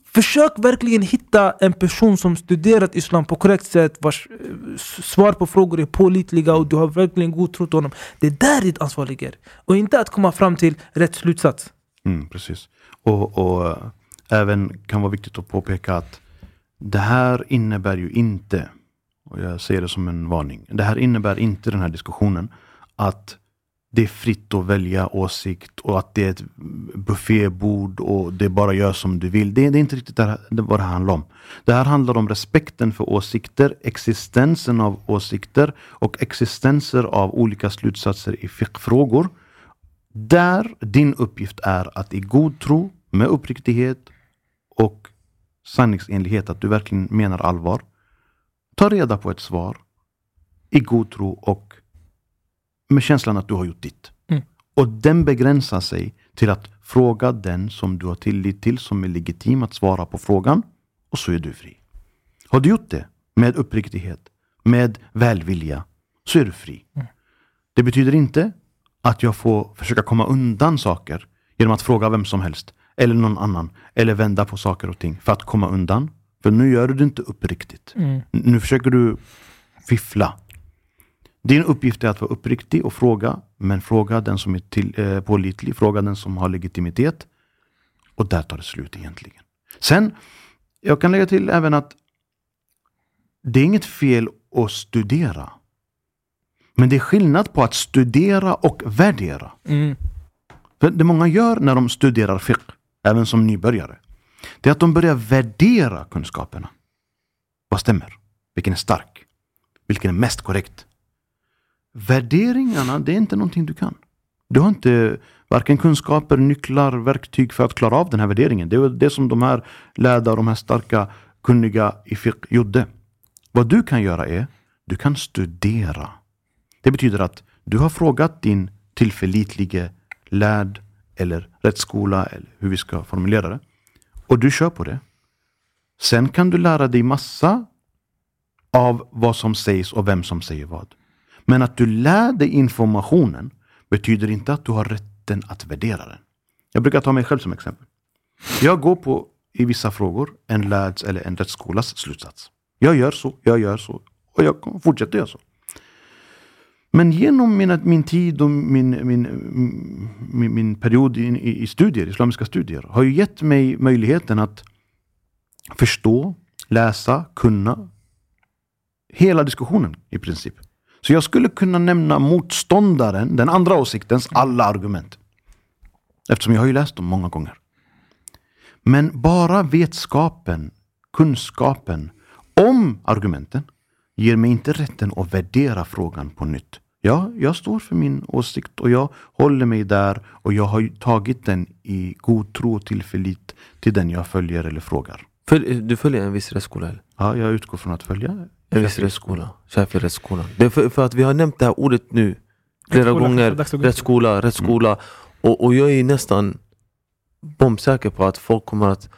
försök verkligen hitta en person som studerat islam på korrekt sätt, vars eh, svar på frågor är pålitliga och du har verkligen god tro på honom. Det är där ditt ansvar ligger. Och inte att komma fram till rätt slutsats. Mm, precis. Och, och eh, även kan vara viktigt att påpeka att det här innebär ju inte, och jag ser det som en varning, det här innebär inte den här diskussionen att det är fritt att välja åsikt och att det är ett buffébord och det bara gör som du vill. Det, det är inte riktigt det, det vad det handlar om. Det här handlar om respekten för åsikter, existensen av åsikter och existenser av olika slutsatser i fiqh-frågor. Där din uppgift är att i god tro, med uppriktighet och sanningsenlighet, att du verkligen menar allvar, ta reda på ett svar i god tro och med känslan att du har gjort ditt. Mm. Och den begränsar sig till att fråga den som du har tillit till, som är legitim att svara på frågan, och så är du fri. Har du gjort det med uppriktighet, med välvilja, så är du fri. Det betyder inte att jag får försöka komma undan saker genom att fråga vem som helst, eller någon annan, eller vända på saker och ting för att komma undan. För nu gör du det inte uppriktigt. Mm. Nu försöker du fiffla. Din uppgift är att vara uppriktig och fråga, men fråga den som är till, eh, pålitlig, fråga den som har legitimitet. Och där tar det slut egentligen. Sen, jag kan lägga till även att det är inget fel att studera. Men det är skillnad på att studera och värdera. Mm. För det många gör när de studerar fiqh, även som nybörjare, det är att de börjar värdera kunskaperna. Vad stämmer? Vilken är stark? Vilken är mest korrekt? Värderingarna, det är inte någonting du kan. Du har inte varken kunskaper, nycklar, verktyg för att klara av den här värderingen. Det är det som de här lärda, de här starka, kunniga i fiqh gjorde. Vad du kan göra är, du kan studera. Det betyder att du har frågat din tillförlitlige lärd eller rättsskola, eller hur vi ska formulera det. Och du kör på det. Sen kan du lära dig massa av vad som sägs och vem som säger vad. Men att du lär dig informationen betyder inte att du har rätten att värdera den. Jag brukar ta mig själv som exempel. Jag går på, i vissa frågor, en lärds eller en rättsskolas slutsats. Jag gör så, jag gör så och jag fortsätter göra så. Men genom min, min tid och min, min, min, min period i, i, studier, islamiska studier, har ju gett mig möjligheten att förstå, läsa, kunna hela diskussionen i princip. Så jag skulle kunna nämna motståndaren, den andra åsiktens alla argument. Eftersom jag har ju läst dem många gånger. Men bara vetskapen, kunskapen om argumenten ger mig inte rätten att värdera frågan på nytt. Ja, jag står för min åsikt och jag håller mig där och jag har tagit den i god tro och tillförlit till den jag följer eller frågar. Följ, du följer en viss rättsskola? Ja, jag utgår från att följa En viss rättsskola? Shafi rättsskolan. Det är för, för att vi har nämnt det här ordet nu flera Rättsskola, gånger. Rättsskola, rättsskola. Och, och jag är nästan bombsäker på att folk kommer att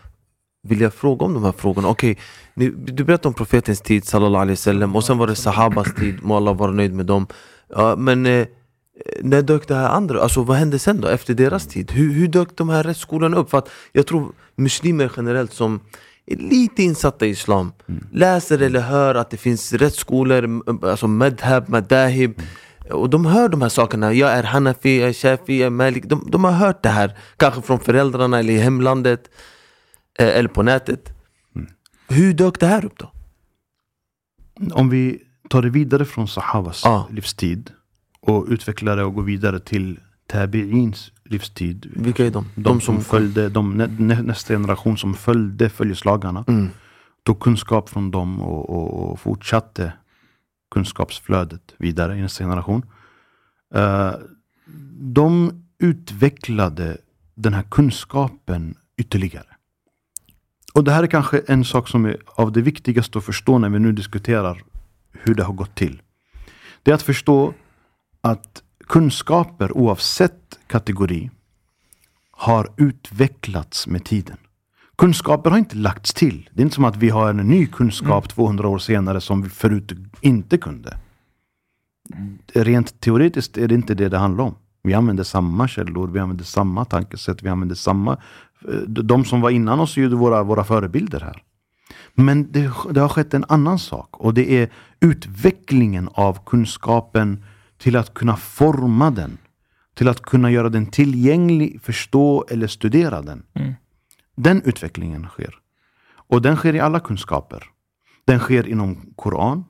vilja fråga om de här frågorna. Okej, ni- du berättade om profetens tid, sallallahu alaihi wasallam, och sen var det sahabas tid, må Allah vara nöjd med dem. Ja, men eh, när dök det här andra? Alltså vad hände sen då, efter deras tid? Hur, hur dök de här rättsskolorna upp? För att jag tror muslimer generellt som är lite insatta i islam. Läser eller hör att det finns rättsskolor, alltså madhab, madahib. Och de hör de här sakerna, jag är hanafi, jag är shafi, jag är malik. De, de har hört det här, kanske från föräldrarna eller i hemlandet eh, Eller på nätet. Hur dök det här upp då? Om vi tar det vidare från Sahabas Ja. livstid och utvecklar det och går vidare till Tabi'ins livstid. Vilka är de? De, som, följde, de, nä, nä, nästa generation som följde följeslagarna. Mm. Tog kunskap från dem och, och, och fortsatte kunskapsflödet vidare i nästa generation. Eh, de utvecklade den här kunskapen ytterligare. Och det här är kanske en sak som är av det viktigaste att förstå när vi nu diskuterar hur det har gått till. Det är att förstå att kunskaper oavsett kategori har utvecklats med tiden. Kunskaper har inte lagts till. Det är inte som att vi har en ny kunskap 200 år senare som vi förut inte kunde. Rent teoretiskt är det inte det det handlar om. Vi använder samma källor, vi använder samma tankesätt, vi använder samma... eh, De som var innan oss är ju våra, våra förebilder här. Men det, det har skett en annan sak och det är utvecklingen av kunskapen till att kunna forma den. Till att kunna göra den tillgänglig, förstå eller studera den. Mm. Den utvecklingen sker. Och den sker i alla kunskaper. Den sker inom Koran.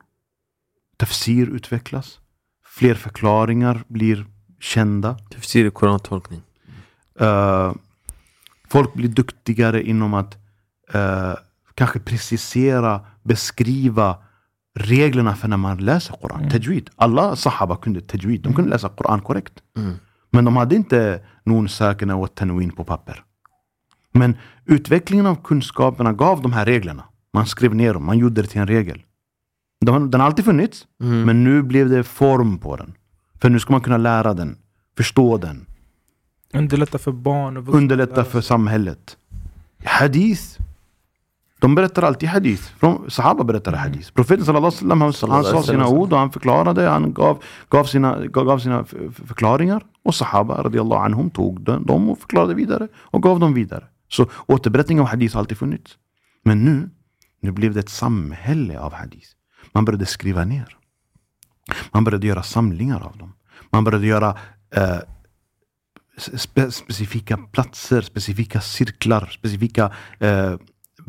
Tafsir utvecklas. Fler förklaringar blir kända. Tafsir är korantolkning Eh, folk blir duktigare inom att eh, kanske precisera, beskriva reglerna för när man läser Koran. Tajwid. Alla sahaba kunde tajwid. De kunde läsa Koran korrekt. Mm. Men de hade inte nun sakina och tanwin på papper. Men utvecklingen av kunskaperna gav de här reglerna. Man skrev ner dem, man gjorde det till en regel. De, den har alltid funnits, Mm. men nu blev det form på den. För nu ska man kunna lära den, förstå den, Underlätta för barn och vuxna. underlätta för samhället. Hadith. De berättar alltid hadith. Sahaba berättade hadith. Profeten sallallahu alaihi wasallam, han, sa sina ord och han förklarade. Han gav, gav, sina, gav, sina förklaringar. Och Sahaba radiallahu anhum tog dem och förklarade vidare. Och gav dem vidare. Så återberättning av hadith har alltid funnits. Men nu, nu blev det ett samhälle av hadith. Man började skriva ner. Man började göra samlingar av dem. Man började göra eh, spe, specifika platser, specifika cirklar, specifika eh,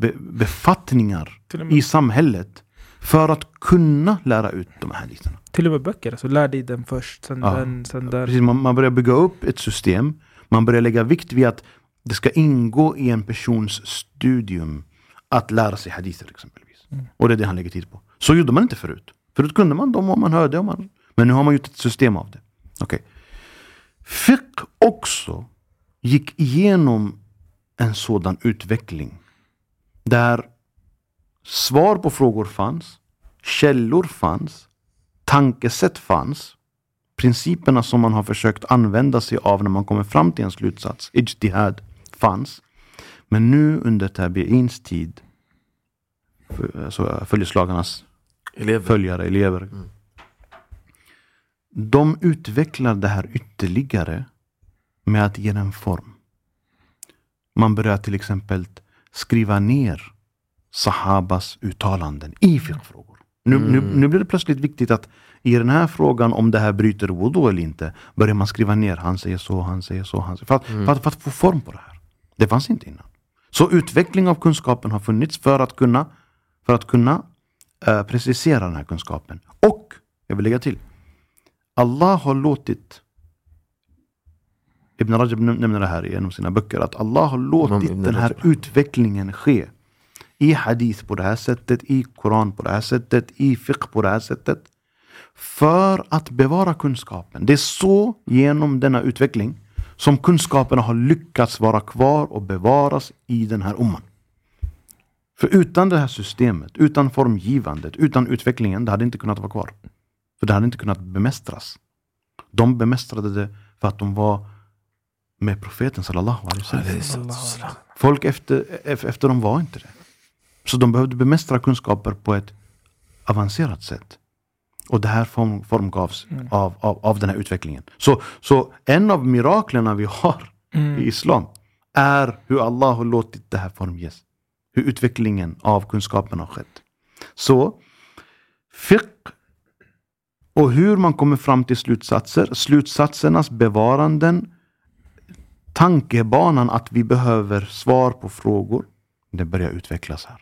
be, befattningar och, i samhället för att kunna lära ut de här haditherna. till och med böcker. Alltså, lär dig den först, sen Ja. den, sen där. Precis, man, man börjar bygga upp ett system. Man börjar lägga vikt vid att det ska ingå i en persons studium att lära sig hadither exempelvis. Mm. Och det är det han lägger tid på. Så gjorde man inte förut. Förut kunde man dem om man hörde. Om man, men nu har man gjort ett system av det. Okej. Fiqh också gick igenom en sådan utveckling. Där svar på frågor fanns, källor fanns, tankesätt fanns. Principerna som man har försökt använda sig av när man kommer fram till en slutsats, ijtihad, fanns. Men nu under tabi'ins tid, alltså följeslagarnas Elever följare, elever. De utvecklar det här ytterligare med att ge den form. Man börjar till exempel skriva ner Sahabas uttalanden i fiqh-frågor. Nu, nu, nu blir det plötsligt viktigt att i den här frågan om det här bryter wudu eller inte, börjar man skriva ner, han säger så, han säger så, han säger för att, för, att, för att få form på det här. Det fanns inte innan. Så utveckling av kunskapen har funnits för att kunna, för att kunna eh, precisera den här kunskapen. Och, jag vill lägga till, Allah har låtit Ibn Rajab näm- nämner det här i en av sina böcker, att Allah har låtit den här utvecklingen ske. I hadith på det här sättet, i Koran på det här sättet, i fiqh på det här sättet. För att bevara kunskapen. Det är så genom denna utveckling som kunskaperna har lyckats vara kvar och bevaras i den här umman. För utan det här systemet, utan formgivandet, utan utvecklingen, det hade inte kunnat vara kvar. För det hade inte kunnat bemästras. De bemästrade det för att de var med profeten sallallahu alaihi wasallam. Folk efter, ef- efter dem var inte det. Så de behövde bemästra kunskaper på ett avancerat sätt. Och det här form, formgavs av, av, av den här utvecklingen. Så, så en av miraklerna vi har i islam är hur Allah har låtit det här formges. Hur utvecklingen av kunskapen har skett. Så fiqh och hur man kommer fram till slutsatser, slutsatsernas bevaranden, tankebanan att vi behöver svar på frågor, det börjar utvecklas här.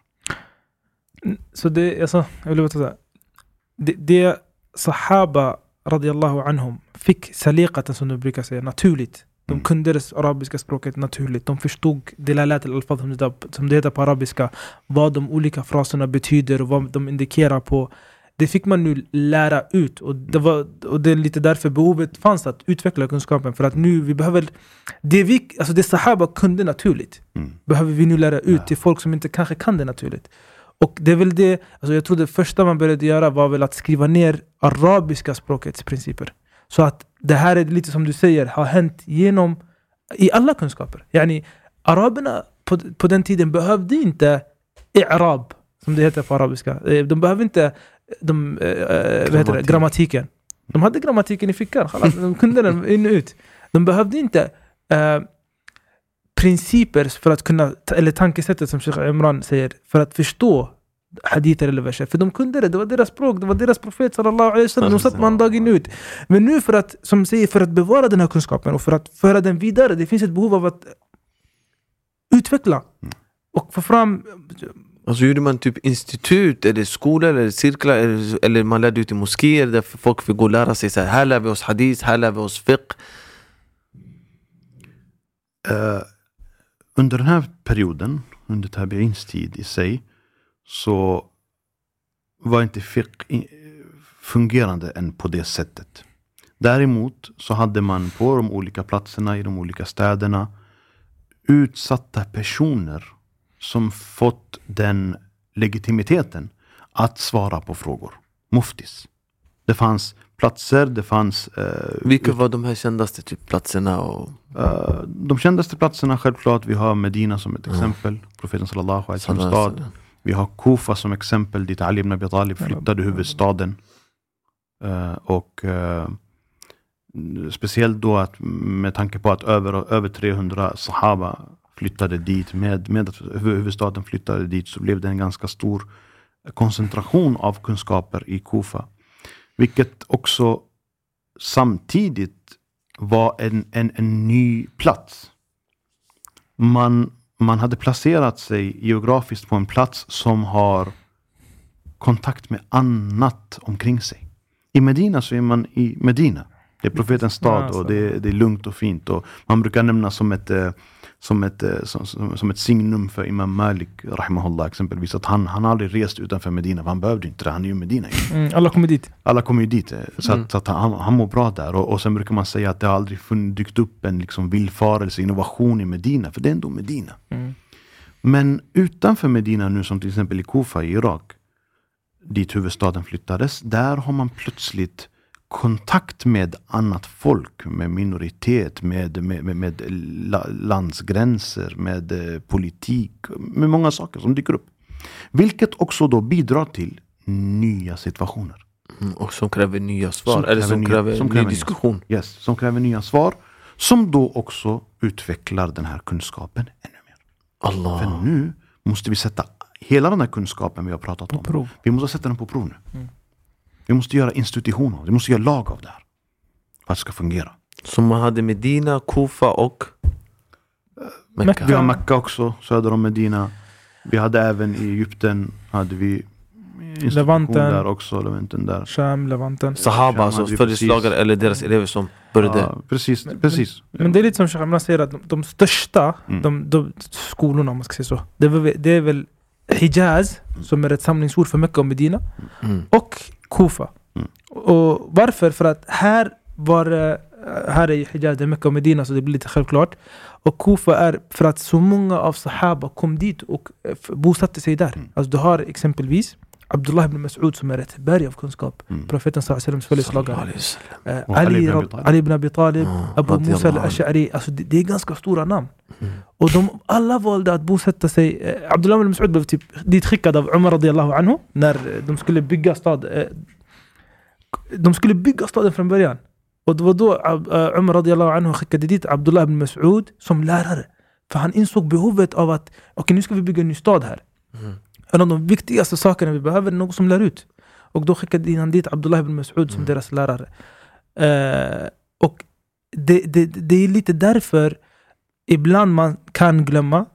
Så det, alltså, jag vill bara säga. Det, det Sahaba radiallahu anhum fick saliqaten som du brukar säga naturligt. De Mm. kunde det arabiska språket naturligt. De förstod delalat al-alfad som det heter på arabiska. Vad de olika fraserna betyder och vad de indikerar på. Det fick man nu lära ut och det, var, och det är lite därför behovet fanns att utveckla kunskapen. För att nu vi behöver... Det, vi, alltså det Sahaba kunde naturligt Mm. behöver vi nu lära ut till folk som inte kanske kan det naturligt. Och det är väl det, alltså jag tror det första man började göra var väl att skriva ner arabiska språkets principer. Så att det här är lite som du säger, har hänt genom, i alla kunskaper. Yani, araberna på, på den tiden behövde inte i'rab, som det heter på arabiska. Eh, De behövde inte de, eh, eh, vad heter det, Grammatik. grammatiken. De hade grammatiken i fickan, *laughs* de kunde den in och ut. De behövde inte eh, principer för att kunna, eller tankesättet som Sheikh Imran säger, för att förstå hadither eller verser. För de kunde det, det var deras språk, det var deras profet sallallahu alaihi wasallam. De satt man dagen ut. Men nu för att, som säger, för att bevara den här kunskapen och för att föra den vidare, det finns ett behov av att utveckla och få fram Alltså gjorde man typ institut, eller skolor, eller cirklar, eller, eller man lärde ut i moskéer där folk fick gå och lära sig så här, här lär vi oss hadith, här lär vi oss fiqh. Uh, under den här perioden, under Tabi'ins tid i sig, så var inte fiqh fungerande än på det sättet. Däremot så hade man på de olika platserna i de olika städerna utsatta personer som fått den legitimiteten att svara på frågor. Muftis. Det fanns platser, det fanns eh, Vilka var de här kändaste typ, platserna? Och, Eh, de kändaste platserna självklart, vi har Medina som ett exempel. Profeten sallallahu alaihi wasallam stad. Vi har Kufa som exempel dit Ali ibn Abi Talib flyttade huvudstaden. Eh, och eh, speciellt då att med tanke på att över, över 300 sahaba flyttade dit med, med att huvud- huvudstaden flyttade dit så blev det en ganska stor koncentration av kunskaper i Kufa. Vilket också samtidigt var en, en, en ny plats. Man, man hade placerat sig geografiskt på en plats som har kontakt med annat omkring sig. I Medina så är man i Medina. Det är profetens stad och det, det är lugnt och fint. Och man brukar nämna som ett, eh, som ett, eh, som, som, som ett signum för Imam Malik, rahimahullah, exempelvis, att han, han aldrig rest utanför Medina, för han behövde inte det, han är ju Medina. mm, alla kommer dit. Alla kommer ju dit, eh, så att, så att han, han mår bra där. Och, och sen brukar man säga att det har aldrig fun- dykt upp en liksom villfarelse, innovation i Medina, för det är ändå Medina. Mm. Men utanför Medina nu, som till exempel i Kufa i Irak, dit huvudstaden flyttades, där har man plötsligt kontakt med annat folk, med minoritet, med, med, med, med la, landsgränser, med eh, politik, med många saker som dyker upp. Vilket också då bidrar till nya situationer. mm, och som kräver nya svar, Som eller kräver som nya- kräver som ny kräver nya diskussion. Yes, som kräver nya svar. Som då också utvecklar den här kunskapen ännu mer. Allah. För nu måste vi sätta hela den här kunskapen vi har pratat om. prov. Vi måste sätta den på prov nu. Vi måste göra institutioner, vi måste göra lag av det här. För att det ska fungera. Så man hade Medina, Kufa och Mecka. Vi har Mecka också, söder om Medina. Vi hade även i Egypten, hade vi institution Levanten. där också, Levanten där. Sham, Levanten. Sahaba, alltså följeslagare eller deras elever som började. Ja, precis, precis. Men det är lite som Sheikh Imran säger att de, de största Mm. de, de, skolorna, om man ska säga så, det det är väl Hijaz, som är ett samlingsord för Mecka och Medina, Mm. och Kufa. Mm. Och varför? För att här var eh, här är Hijaz, det är Mecka och Medina så det blir lite självklart. Och Kufa är för att så många av Sahaba kom dit och eh, bosatte sig där. Mm. Alltså du har exempelvis Abdullah ibn Mas'ud som är ett berg av kunskap. Mm. Profeten sallallahu följeslagare. Eh, Ali Ali, ibn Abi Talib. Mm. Abu Musa al-Ash'ari. Alltså det, det är ganska stora namn. Mm. Och de alla valde att bosätta sig. Eh, Abdullah ibn Mas'ud blev typ ditskickad av Umar radiallahu anhu när eh, de skulle bygga stad. Eh, de skulle bygga staden från början. Och det var då eh, Umar radiallahu anhu skickade dit Abdullah ibn Mas'ud som lärare. För han insåg behovet av att okej nu ska vi bygga en ny stad här. Mm. En av de viktigaste sakerna vi behöver är någon som lär ut. Och då skickade han dit Abdullah ibn Mas'ud som Mm. deras lärare. Eh, och det, det, det är lite därför ibland man kan glömma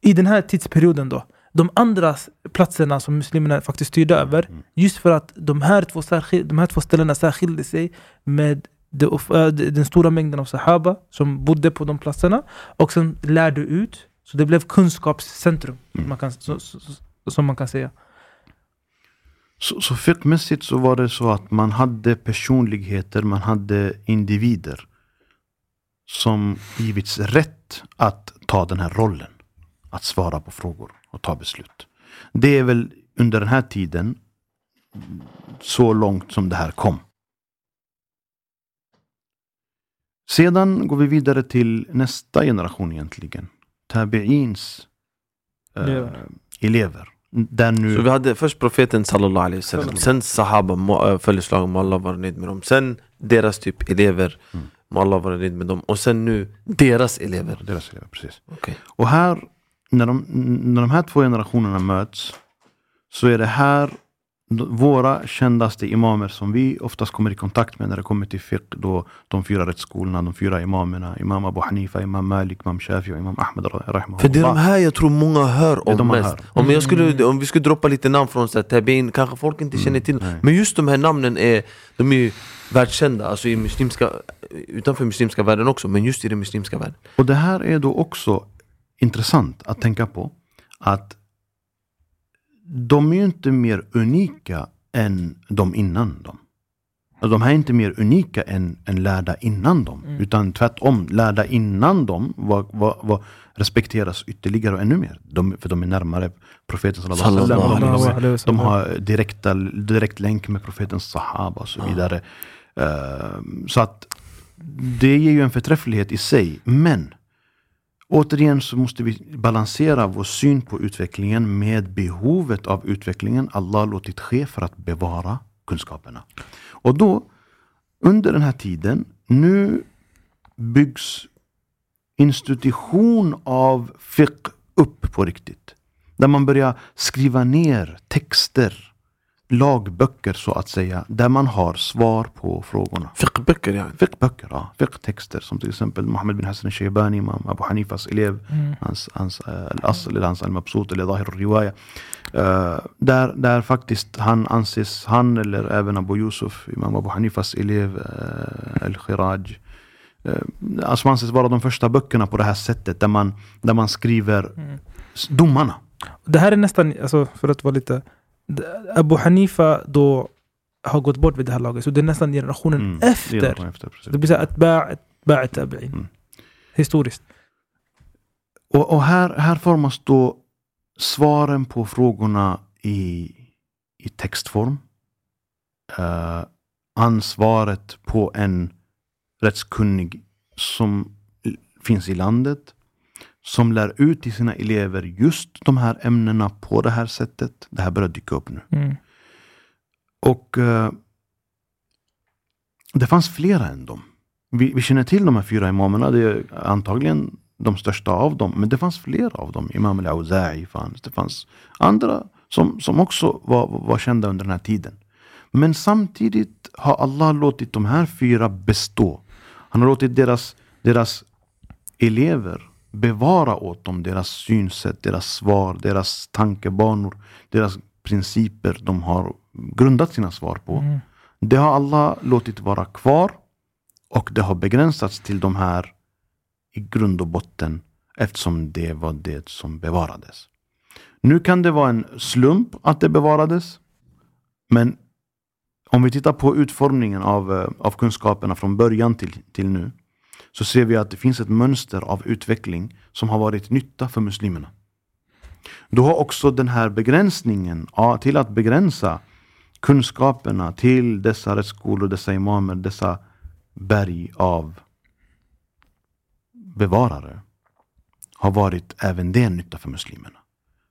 i den här tidsperioden då de andra platserna som muslimerna faktiskt styrde över Mm. just för att de här två, särskil- de här två ställena särskilde sig med det- den stora mängden av sahaba som bodde på de platserna och sen lärde ut så det blev kunskapscentrum Mm. man kan, så, så, så, som man kan säga. Så, så fiqhmässigt så var det så att man hade personligheter, man hade individer som givits rätt att ta den här rollen. Att svara på frågor och ta beslut. Det är väl under den här tiden så långt som det här kom. Sedan går vi vidare till nästa generation egentligen. Tabi'ins eh, Elever. Där nu... Så vi hade först profeten sallallahu alaihi wasallam, sen sahaba, må- äh, följeslagen, må Allah vara nöjd med dem. Sen deras typ elever, Mm. må Allah vara nöjd med dem. Och sen nu deras elever. Deras elever, precis. Okej. Och här, när de, när de här två generationerna möts, så är det här våra kändaste imamer som vi oftast kommer i kontakt med när det kommer till fiqh, då de fyra rättsskolorna, de fyra imamerna, Imam Abu Hanifa, Imam Malik, Imam Shafi och Imam Ahmed rahimahullah. För det är de här jag tror många hör om mest. hör. Om, jag skulle, om vi skulle droppa lite namn från Tabein, kanske folk inte känner till. nej. Men just de här namnen är, de är världskända, alltså i muslimska, utanför muslimska världen också, men just i den muslimska världen. Och det här är då också intressant att tänka på att de är ju inte mer unika än de innan dem. De här är inte mer unika än, än lärda innan dem. Mm. Utan tvärtom, lärda innan dem var, var, var, respekteras ytterligare och ännu mer. De, för de är närmare profeten sallallahu alaihi wasallam. De, alaihi de, wasallam. de har direkta, direkt länk med profetens sahaba och så vidare. Eh, så att det ger ju en förträfflighet i sig. Men återigen så måste vi balansera vår syn på utvecklingen med behovet av utvecklingen Allah låtit ske för att bevara kunskaperna. Och då, under den här tiden, nu byggs institution av fiqh upp på riktigt. Där man börjar skriva ner texter, lagböcker så att säga, där man har svar på frågorna. Fiqhböcker yani. Fiqhböcker, ja. Fiqh-texter som till exempel Mohammed bin Hassan al-Shaybani, Imam Abu Hanifas elev, Mm. hans, hans uh, al-Asl eller hans al-Mabsut eller Zahir al-Riwaya. Eh, där, där faktiskt han anses, han eller även Abu Yusuf, Imam Abu Hanifas elev, uh, al-Khiraj. Uh, alltså anses vara de första böckerna på det här sättet där man, där man skriver Mm. domarna. Det här är nästan, alltså för att vara lite... Abu Hanifa då har gått bort vid det här laget, så det är nästan generationen Mm, efter. de efter precis. Det blir såhär atba' atba' tabi'in. Mm. Historiskt. Och, och här, här formas då svaren på frågorna i, i textform. Eh, ansvaret på en rättskunnig som finns i landet. Som lär ut till sina elever just de här ämnena på det här sättet. Det här börjar dyka upp nu. Mm. Och eh, det fanns flera än dem. Vi, vi känner till de här fyra imamerna. Det är antagligen de största av dem. Men det fanns flera av dem. Imam al-Auza'i fanns. Det fanns andra som, som också var, var kända under den här tiden. Men samtidigt har Allah låtit de här fyra bestå. Han har låtit deras, deras elever bevara åt dem deras synsätt, deras svar, deras tankebanor, deras principer de har grundat sina svar på. Mm. Det har alla låtit vara kvar och det har begränsats till de här i grund och botten eftersom det var det som bevarades. Nu kan det vara en slump att det bevarades. Men om vi tittar på utformningen av, eh, av kunskaperna från början till, till nu så ser vi att det finns ett mönster av utveckling som har varit nytta för muslimerna. Då har också den här begränsningen till att begränsa kunskaperna till dessa rättsskolor, dessa imamer, dessa berg av bevarare har varit även det en nytta för muslimerna.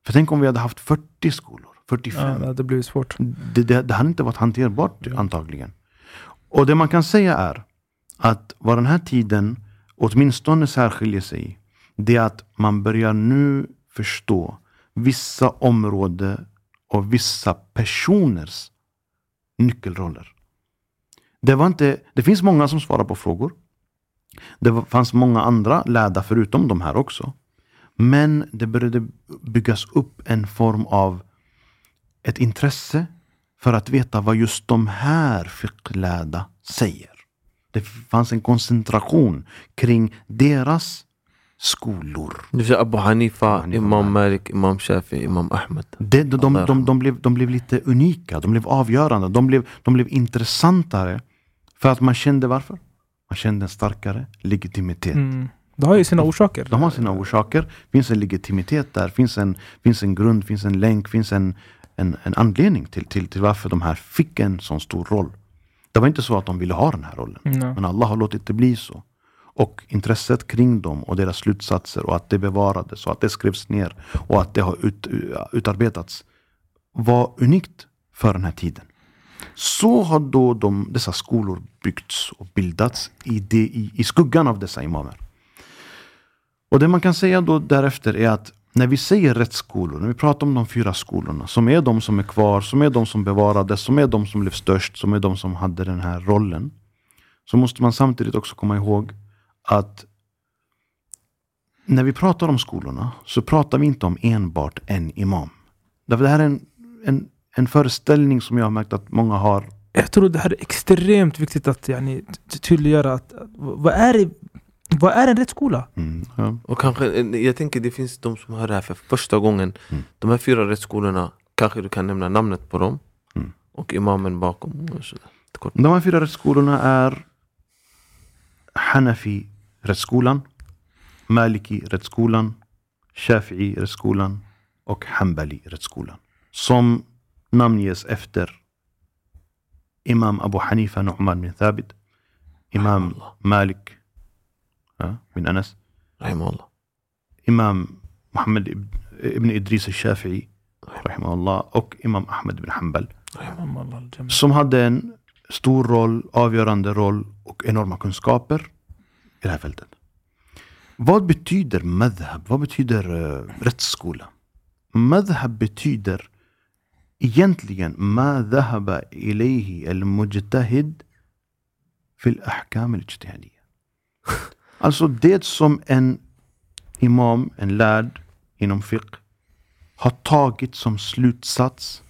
För tänk om vi hade haft 40 skolor, 45. Ja, det. Det, det, det hade inte varit hanterbart antagligen. Och det man kan säga är att vad den här tiden åtminstone särskiljer sig det är att man börjar nu förstå vissa områden och vissa personers nyckelroller. Det, var inte, det finns många som svarar på frågor. Det var, fanns många andra lärda förutom de här också. Men det började byggas upp en form av ett intresse för att veta vad just de här fick lärda säger. Det fanns en koncentration kring deras skolor. Du säger Abu Hanifa, Hanifa, Imam Malik, Imam Shafi, Imam Ahmed. Det, de, de, de, de, blev, de blev lite unika, de blev avgörande, de blev, de blev intressantare. För att man kände varför? Man kände en starkare legitimitet. Mm. Det har ju sina orsaker. De har sina orsaker, finns en legitimitet där, finns en, finns en grund, finns en länk, finns en, en, en anledning till, till, till varför de här fick en sån stor roll. Det var inte så att de ville ha den här rollen, Nej. men Allah har låtit det bli så. Och intresset kring dem och deras slutsatser och att det bevarades och att det skrevs ner och att det har ut, utarbetats var unikt för den här tiden. Så har då de, dessa skolor byggts och bildats i, det, i, i skuggan av dessa imamer. Och det man kan säga då därefter är att när vi säger rättsskolor, när vi pratar om de fyra skolorna, som är de som är kvar, som är de som bevarades, som är de som blev störst, som är de som hade den här rollen. Så måste man samtidigt också komma ihåg att när vi pratar om skolorna så pratar vi inte om enbart en imam. Därför det här är en, en, en föreställning som jag har märkt att många har. Jag tror det här är extremt viktigt att yani, tydliggöra. Att, vad, är det, vad är en rättsskola? Mm, ja. Och kanske, jag tänker det finns de som hör det här för första gången. Mm. De här fyra rättsskolorna, kanske du kan nämna namnet på dem. Mm. Och imamen bakom. Och. Kort. De här fyra rättsskolorna är Hanafi rättsskolan, Maliki rättsskolan, Shafi'i rättsskolan och Hanbali rättsskolan. Som namnges efter Imam Abu Hanifa Nu'man bin Thabit, Imam. Malik من أنس؟ رحمه الله. إمام محمد ابن إدريس الشافعي رحمه الله أو إمام أحمد بن حنبل. رحمه الله الجميع. سم هادين ستور رول افيرند رول أو انورما كونسكابر إلى فلتت Vad بتيدر مذهب؟ Vad بتيدر uh, آه، rättsskola? Madhab betyder egentligen ma dhahaba ilayhi al-mujtahid fil ahkam. Alltså det som en imam, en lärd inom fiqh har tagit som slutsats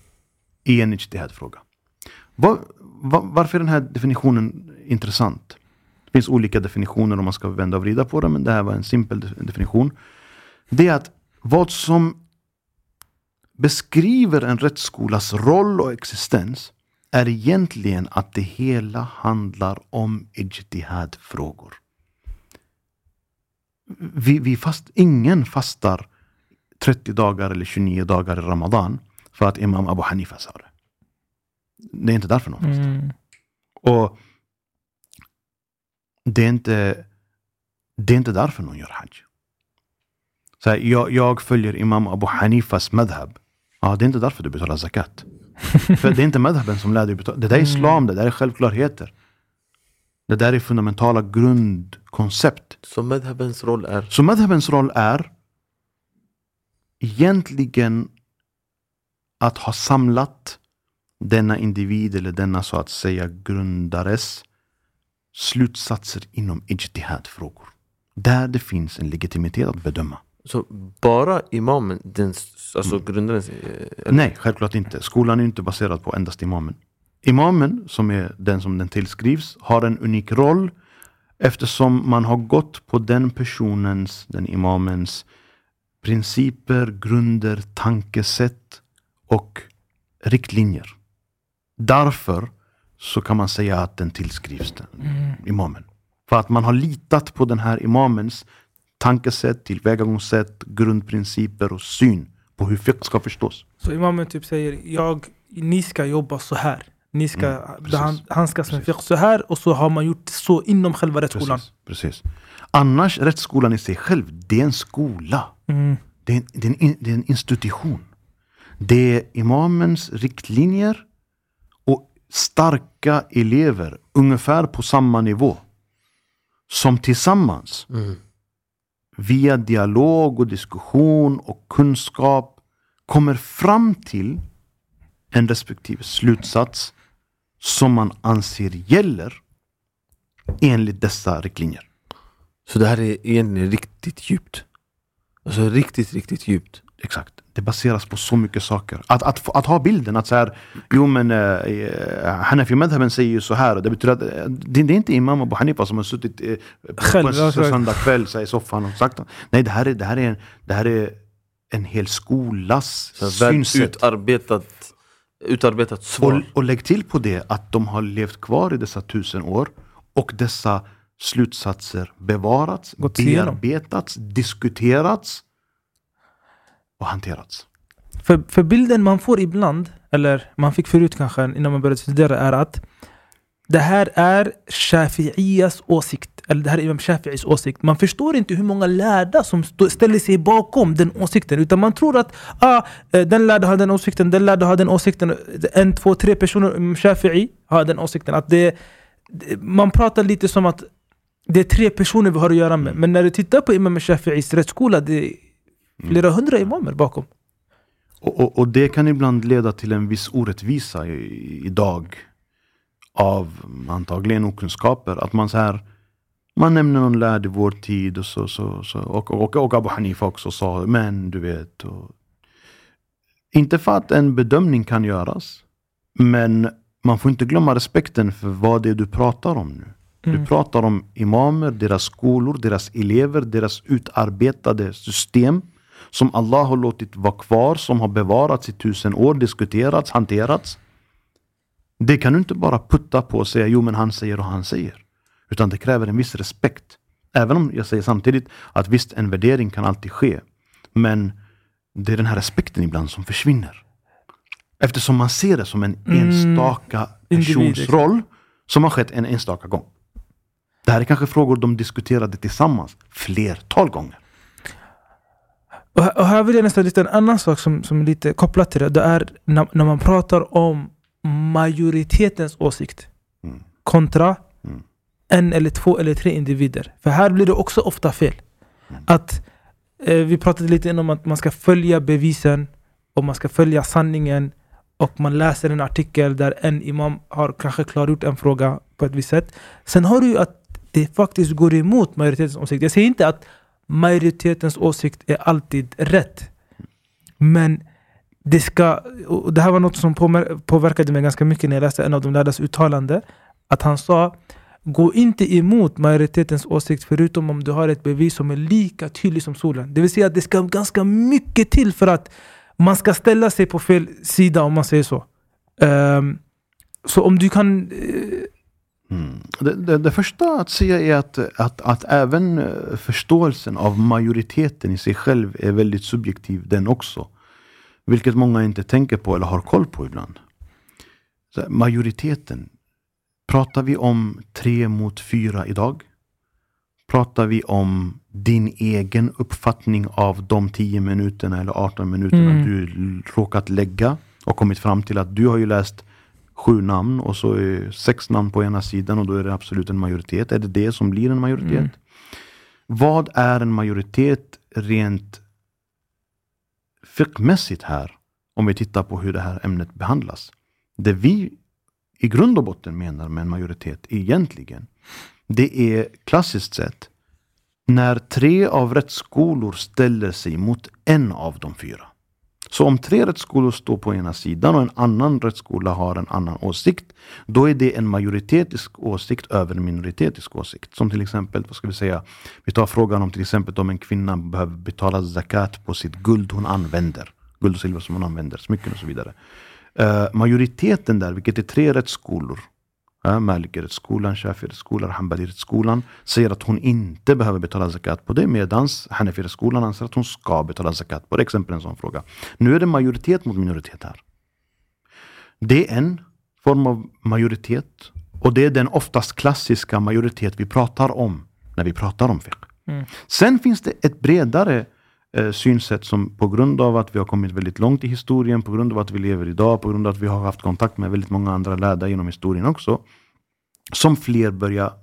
i en ijtihad-fråga. Var, var, varför är den här definitionen intressant? Det finns olika definitioner om man ska vända och vrida på det, men det här var en simpel definition. Det är att vad som beskriver en rättsskolas roll och existens är egentligen att det hela handlar om ijtihad-frågor. Vi, vi fast, ingen fastar 30 dagar eller 29 dagar i Ramadan för att Imam Abu Hanifa sa det. Det är inte därför någon fastar. Mm. Och det är inte, det är inte därför någon gör hajj. Så här, jag, jag följer Imam Abu Hanifas madhab. Ja, det är inte därför du betalar zakat. *laughs* För det är inte madhaben som lär dig betala. Det där är islam, det där är självklarheter. Det där är fundamentala grundkoncept. Så madhabens roll är Så madhabens roll är egentligen att ha samlat denna individ eller denna så att säga grundares slutsatser inom ijtihad-frågor. Där det finns en legitimitet att bedöma. Så bara imamen, den, alltså Mm. grundaren, eh, Nej, självklart inte. Skolan är inte baserad på endast imamen. Imamen, som är den som den tillskrivs, har en unik roll eftersom man har gått på den personens, den imamens principer, grunder, tankesätt och riktlinjer. Därför så kan man säga att den tillskrivs den, imamen. För att man har litat på den här imamens tankesätt, tillvägagångssätt, grundprinciper och syn på hur fiqh ska förstås. Så imamen typ säger jag, ni ska jobba så här. Ni ska Mm, behan- handskas med fiqh så här och så har man gjort så inom själva rättsskolan. Precis, precis. Annars, rättsskolan i sig själv, det är en skola. Mm. Det är en, det är en, det är en institution. Det är imamens riktlinjer och starka elever, ungefär på samma nivå. Som tillsammans, via dialog och diskussion och kunskap, kommer fram till en respektive slutsats som man anser gäller enligt dessa riktlinjer. Så det här är egentligen riktigt djupt. Alltså riktigt, riktigt djupt. Exakt. Det baseras på så mycket saker. Att, att, att ha bilden att så här, jo men uh, Hanafi madhaben säger ju så här. Det betyder att eh, det, det är inte Imam Abu Hanifa som har suttit eh, på Själv, en ja, s- exakt. söndag kväll så här, i soffan och sagt Nej det här är, det här är, en, det här är en hel skolas Så synsätt. utarbetat, utarbetat Och, svar. och lägg till på det att de har levt kvar i dessa tusen år och dessa slutsatser bevarats, Gått igenom. bearbetats, diskuterats och hanterats. För, för bilden man får ibland, eller man fick förut kanske innan man började studera, är att det här är Shafi'iyas åsikt. Eller det här är Imam Shafi'is åsikt. Man förstår inte hur många lärda som ställer sig bakom den åsikten. Utan man tror att ah, eh, den lärde har den åsikten, den lärde har den åsikten. En, två, tre personer, Imam Shafi'i har den åsikten. Att det, man pratar lite som att det är tre personer vi har att göra med. Men när du tittar på Imam Shafi'is rättsskola, det är flera hundra imamer bakom. Och, och, och det kan ibland leda till en viss orättvisa i, idag. Av antagligen okunskaper. Att man så här man nämner någon lärd i vår tid och, så, så, så, och, och, och Abu Hanifa också sa men du vet. Och, inte för att en bedömning kan göras. Men man får inte glömma respekten för vad det är du pratar om nu. Du Mm. pratar om imamer, deras skolor, deras elever, deras utarbetade system som Allah har låtit vara kvar, som har bevarats i tusen år, diskuterats, hanterats. Det kan du inte bara putta på och säga jo men han säger och han säger. Utan det kräver en viss respekt. Även om jag säger samtidigt att visst en värdering kan alltid ske. Men det är den här respekten ibland som försvinner. Eftersom man ser det som en Mm. enstaka persons roll som har skett en enstaka gång. Det här är kanske frågor de diskuterade tillsammans flertal gånger. Och här, vill jag nästan lyfta en annan sak som, som är lite kopplat till det. Det är när, när man pratar om majoritetens åsikt Mm. kontra. En eller två eller tre individer. För här blir det också ofta fel. Mm. Att eh, Vi pratade lite om att man ska följa bevisen och man ska följa sanningen och man läser en artikel där en imam har kanske klargjort en fråga på ett visst sätt. Sen har du ju att det faktiskt går emot majoritetens åsikt. Jag säger inte att majoritetens åsikt är alltid rätt. Men det ska, och det här var något som påverkade mig ganska mycket när jag läste en av de lärdas uttalande. Att han sa Gå inte emot majoritetens åsikt förutom om du har ett bevis som är lika tydligt som solen. Det vill säga att det ska ganska mycket till för att man ska ställa sig på fel sida om man säger så. Um, så om du kan... Uh... Mm. Det, det, det första att säga är att, att, att även eh, förståelsen av majoriteten i sig själv är väldigt subjektiv den också. Vilket många inte tänker på eller har koll på ibland. Så majoriteten. Pratar vi om tre mot fyra idag? Pratar vi om din egen uppfattning av de 10 minuterna eller 18 minuterna Mm. du råkat lägga och kommit fram till att du har ju läst sju namn och så är sex namn på ena sidan och då är det absolut en majoritet. Är det det som blir en majoritet? Mm. Vad är en majoritet rent fiqmässigt här? Om vi tittar på hur det här ämnet behandlas. Det vi i grund och botten menar med en majoritet egentligen, det är klassiskt sett när tre av rättsskolor ställer sig mot en av de fyra. Så om tre rättsskolor står på ena sidan och en annan rättsskola har en annan åsikt, då är det en majoritetisk åsikt över en minoritetisk åsikt. Som till exempel, vad ska vi säga, vi tar frågan om till exempel om en kvinna behöver betala zakat på sitt guld hon använder. Guld och silver som hon använder, smycken och så vidare. Eh, majoriteten där, vilket är tre rättsskolor, ja, Malikirättsskolan, Shafirättsskolan, Hanbalirättsskolan säger att hon inte behöver betala zakat på det medan Hanafirättsskolan anser att hon ska betala zakat på det. Exempel en sån fråga. Nu är det majoritet mot minoritet här. Det är en form av majoritet och det är den oftast klassiska majoritet vi pratar om när vi pratar om fiqh. Mm. Sen finns det ett bredare eh, synsätt som på grund av att vi har kommit väldigt långt i historien, på grund av att vi lever idag, på grund av att vi har haft kontakt med väldigt många andra lärda genom historien också, som fler börjar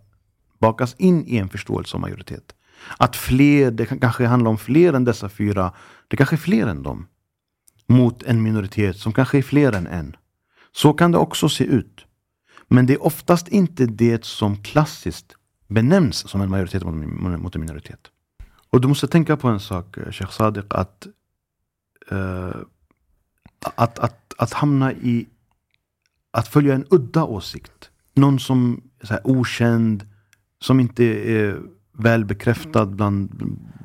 bakas in i en förståelse av majoritet. Att fler, det kan kanske handlar om fler än dessa fyra, det kanske är fler än dem, mot en minoritet som kanske är fler än en. Så kan det också se ut. Men det är oftast inte det som klassiskt benämns som en majoritet mot mot en minoritet. Och du måste tänka på en sak, eh, Sheikh Sadiq, att, eh, att, att, att hamna i att följa en udda åsikt. Någon som är okänd, som inte är väl bekräftad bland,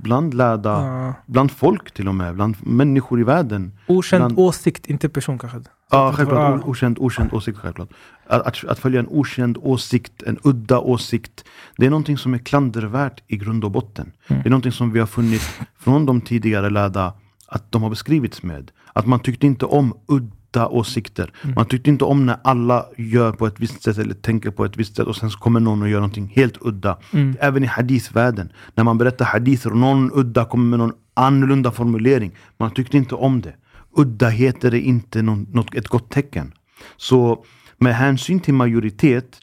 bland lärda, Ja. bland folk till och med, bland människor i världen. Okänd Bland- åsikt, inte person kanske. Ja, självklart. Ja. Okänd, okänd åsikt, självklart. Att, att, att följa en okänd åsikt, en udda åsikt, det är någonting som är klandervärt i grund och botten. Mm. Det är någonting som vi har funnit från de tidigare lärda att de har beskrivits med. Att man tyckte inte om udda åsikter. Mm. Man tyckte inte om när alla gör på ett visst sätt eller tänker på ett visst sätt och sen så kommer någon och gör någonting helt udda. Mm. Även i hadithvärlden, när man berättar hadither och någon udda kommer med någon annorlunda formulering. Man tyckte inte om det. Uddaheter är inte någon, något, ett gott tecken. Så med hänsyn till majoritet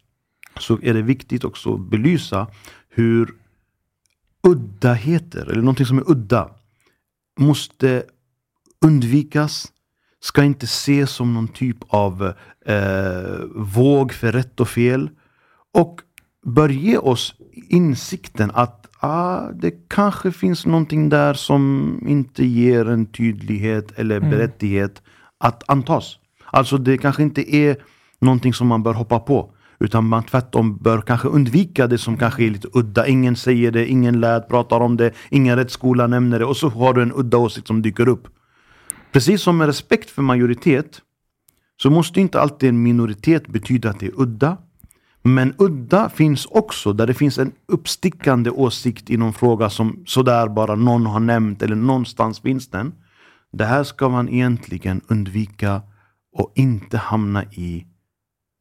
så är det viktigt också att belysa hur uddaheter, eller någonting som är udda, måste undvikas, ska inte ses som någon typ av eh, våg för rätt och fel. Och bör ge oss insikten att ah, det kanske finns någonting där som inte ger en tydlighet eller Mm. berättighet att antas. Alltså det kanske inte är någonting som man bör hoppa på. Utan man tvärtom bör kanske undvika det som kanske är lite udda. Ingen säger det, ingen lärd pratar om det, ingen rättsskola nämner det och så har du en udda åsikt som dyker upp. Precis som med respekt för majoritet så måste inte alltid en minoritet betyda att det är udda. Men udda finns också där det finns en uppstickande åsikt i någon fråga som sådär bara någon har nämnt eller någonstans finns den. Det här ska man egentligen undvika och inte hamna i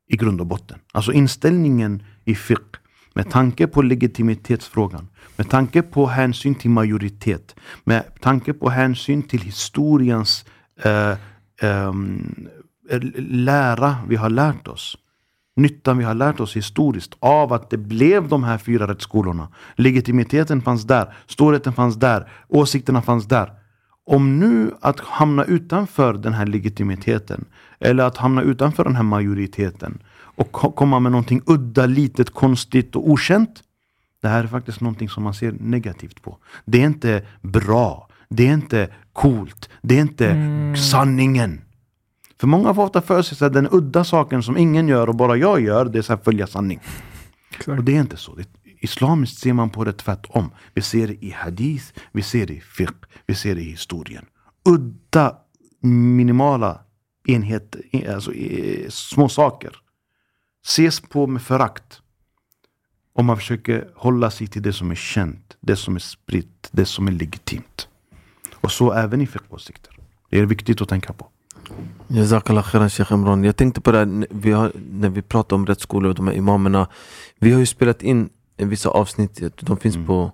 i grund och botten. Alltså inställningen i fiqh med tanke på legitimitetsfrågan, med tanke på hänsyn till majoritet, med tanke på hänsyn till historiens eh, eh, lära vi har lärt oss. Nyttan vi har lärt oss historiskt av att det blev de här fyra rättsskolorna. Legitimiteten fanns där, storheten fanns där, åsikterna fanns där. Om nu att hamna utanför den här legitimiteten eller att hamna utanför den här majoriteten och ko- komma med någonting udda, litet, konstigt och okänt. Det här är faktiskt någonting som man ser negativt på. Det är inte bra. Det är inte coolt. Det är inte sanningen. För många får ofta för sig att den udda saken som ingen gör och bara jag gör, det är så här följa sanning. Exakt. Och det är inte så. Det, islamiskt ser man på det tvärtom. Vi ser det i hadith, vi ser det i fiqh, vi ser det i historien. Udda, minimala enheter, eh, alltså eh, små saker. Ses på med förakt. Om man försöker hålla sig till det som är känt, det som är spritt, det som är legitimt. Och så även i fiqh-åsikter. Det är viktigt att tänka på. Jazakallah khairan Sheikh Imran. Jag tänkte på det här, vi har, när vi pratar om rättsskolor och de här imamerna. Vi har ju spelat in en vissa avsnitt, de finns Mm. på,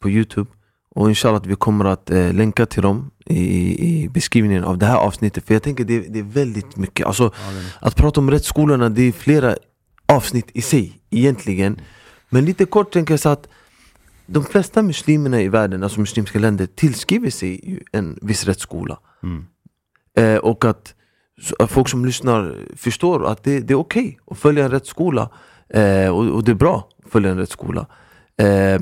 på Youtube. Och inshallah att vi kommer att eh, länka till dem i, i beskrivningen av det här avsnittet. För jag tänker det, det är väldigt mycket. Alltså, att prata om rättsskolorna, det är flera avsnitt i sig egentligen. Men lite kort tänker jag så att de flesta muslimerna i världen, alltså muslimska länder, tillskriver sig en viss rättsskola. Mm. Eh, och att, att folk som lyssnar förstår att det, det är okej att följa en rättsskola. Eh, och, och det är bra att följa en rättsskola. Eh,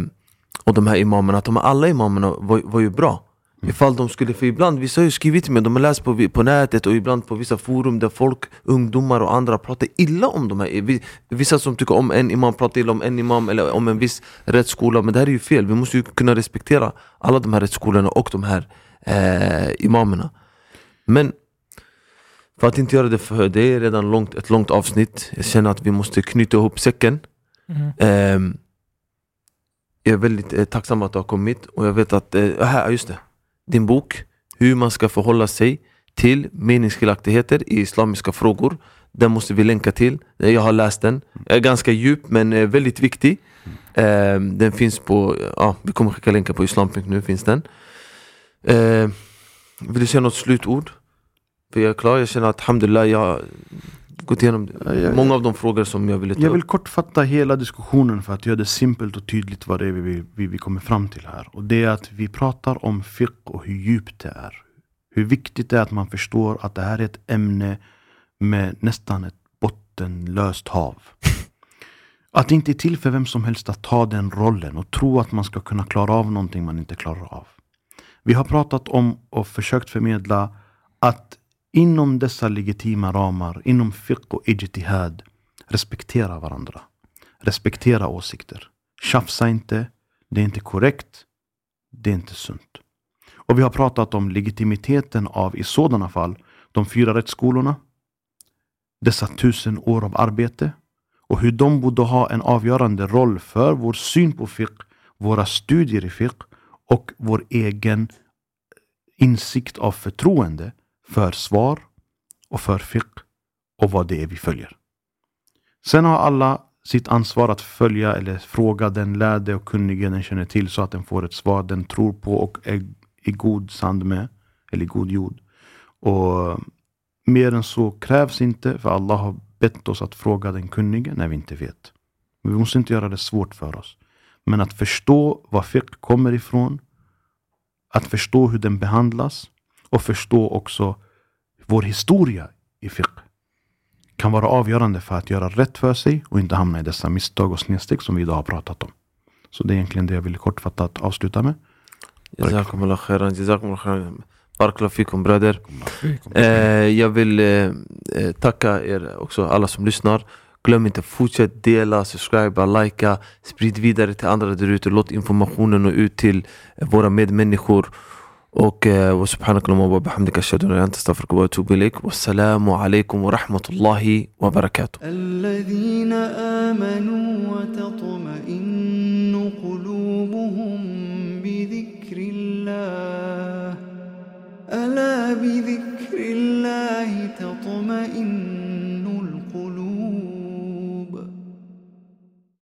och de här imamerna, de här alla imamerna var, var ju bra. Ifall de skulle, för ibland, vissa har ju skrivit till mig, de har läst på, på nätet och ibland på vissa forum där folk, ungdomar och andra pratar illa om de här vi- Vissa som tycker om en imam pratar illa om en imam eller om en viss rättsskola Men det här är ju fel, vi måste ju kunna respektera alla de här rättsskolorna och de här eh, imamerna Men För att inte göra det för det är redan långt, ett långt avsnitt. Jag känner att vi måste knyta ihop säcken. Mhm. Ehm, jag är väldigt eh, tacksam att du har kommit och jag vet att, eh, här, just det, din bok, hur man ska förhålla sig till meningsskiljaktigheter i islamiska frågor. Den måste vi länka till. Eh, Jag har läst den. Jag är ganska djup men eh, väldigt viktig. Ehm, den finns på, ja, vi kommer skicka länkar på islam.nu finns den. Ehm, vill du säga något slutord? För jag är klar, jag känner att alhamdulillah jag gått igenom många av de frågor som jag ville ta Jag vill kortfatta hela diskussionen för att göra det simpelt och tydligt vad det är vi, vi, vi kommer fram till här. Och det är att vi pratar om fiqh och hur djupt det är. Hur viktigt det är att man förstår att det här är ett ämne med nästan ett bottenlöst hav. *laughs* Att det inte är till för vem som helst att ta den rollen och tro att man ska kunna klara av någonting man inte klarar av. Vi har pratat om och försökt förmedla att inom dessa legitima ramar, inom fiqh och ijtihad, respektera varandra. Respektera åsikter. Tjafsa inte. Det är inte korrekt. Det är inte sunt. Och vi har pratat om legitimiteten av, i sådana fall, de fyra rättsskolorna. Dessa tusen år av arbete. Och hur de borde ha en avgörande roll för vår syn på fiqh, våra studier i fiqh och vår egen insikt av förtroende för svar och för fiqh och vad det är vi följer. Sen har alla sitt ansvar att följa eller fråga den lärde och kunnige den känner till så att den får ett svar den tror på och är i god sand med, eller i god jord. Och mer än så krävs inte, för Allah har bett oss att fråga den kunnige när vi inte vet. Men vi måste inte göra det svårt för oss. Men att förstå var fiqh kommer ifrån, att förstå hur den behandlas och förstå också vår historia i fiqh kan vara avgörande för att göra rätt för sig och inte hamna i dessa misstag och snedsteg som vi idag har pratat om. Så det är egentligen det jag vill kortfattat avsluta med. Jazakumullah khairan, jazakumullah khairan. Barakallahu fikum bröder. Eh, jag vill eh, eh, tacka er också, alla som lyssnar. Glöm inte, fortsätt dela, subscriba, likea, sprid vidare till andra där ute. Låt informationen nå ut till våra medmänniskor. أوكي وسبحانك اللهم وبحمدك أشهد أن لا إله إلا أنت أستغفرك وأتوب إليك والسلام عليكم ورحمة الله وبركاته. الذين آمنوا وتطمئن قلوبهم بذكر الله ألا بذكر الله تطمئن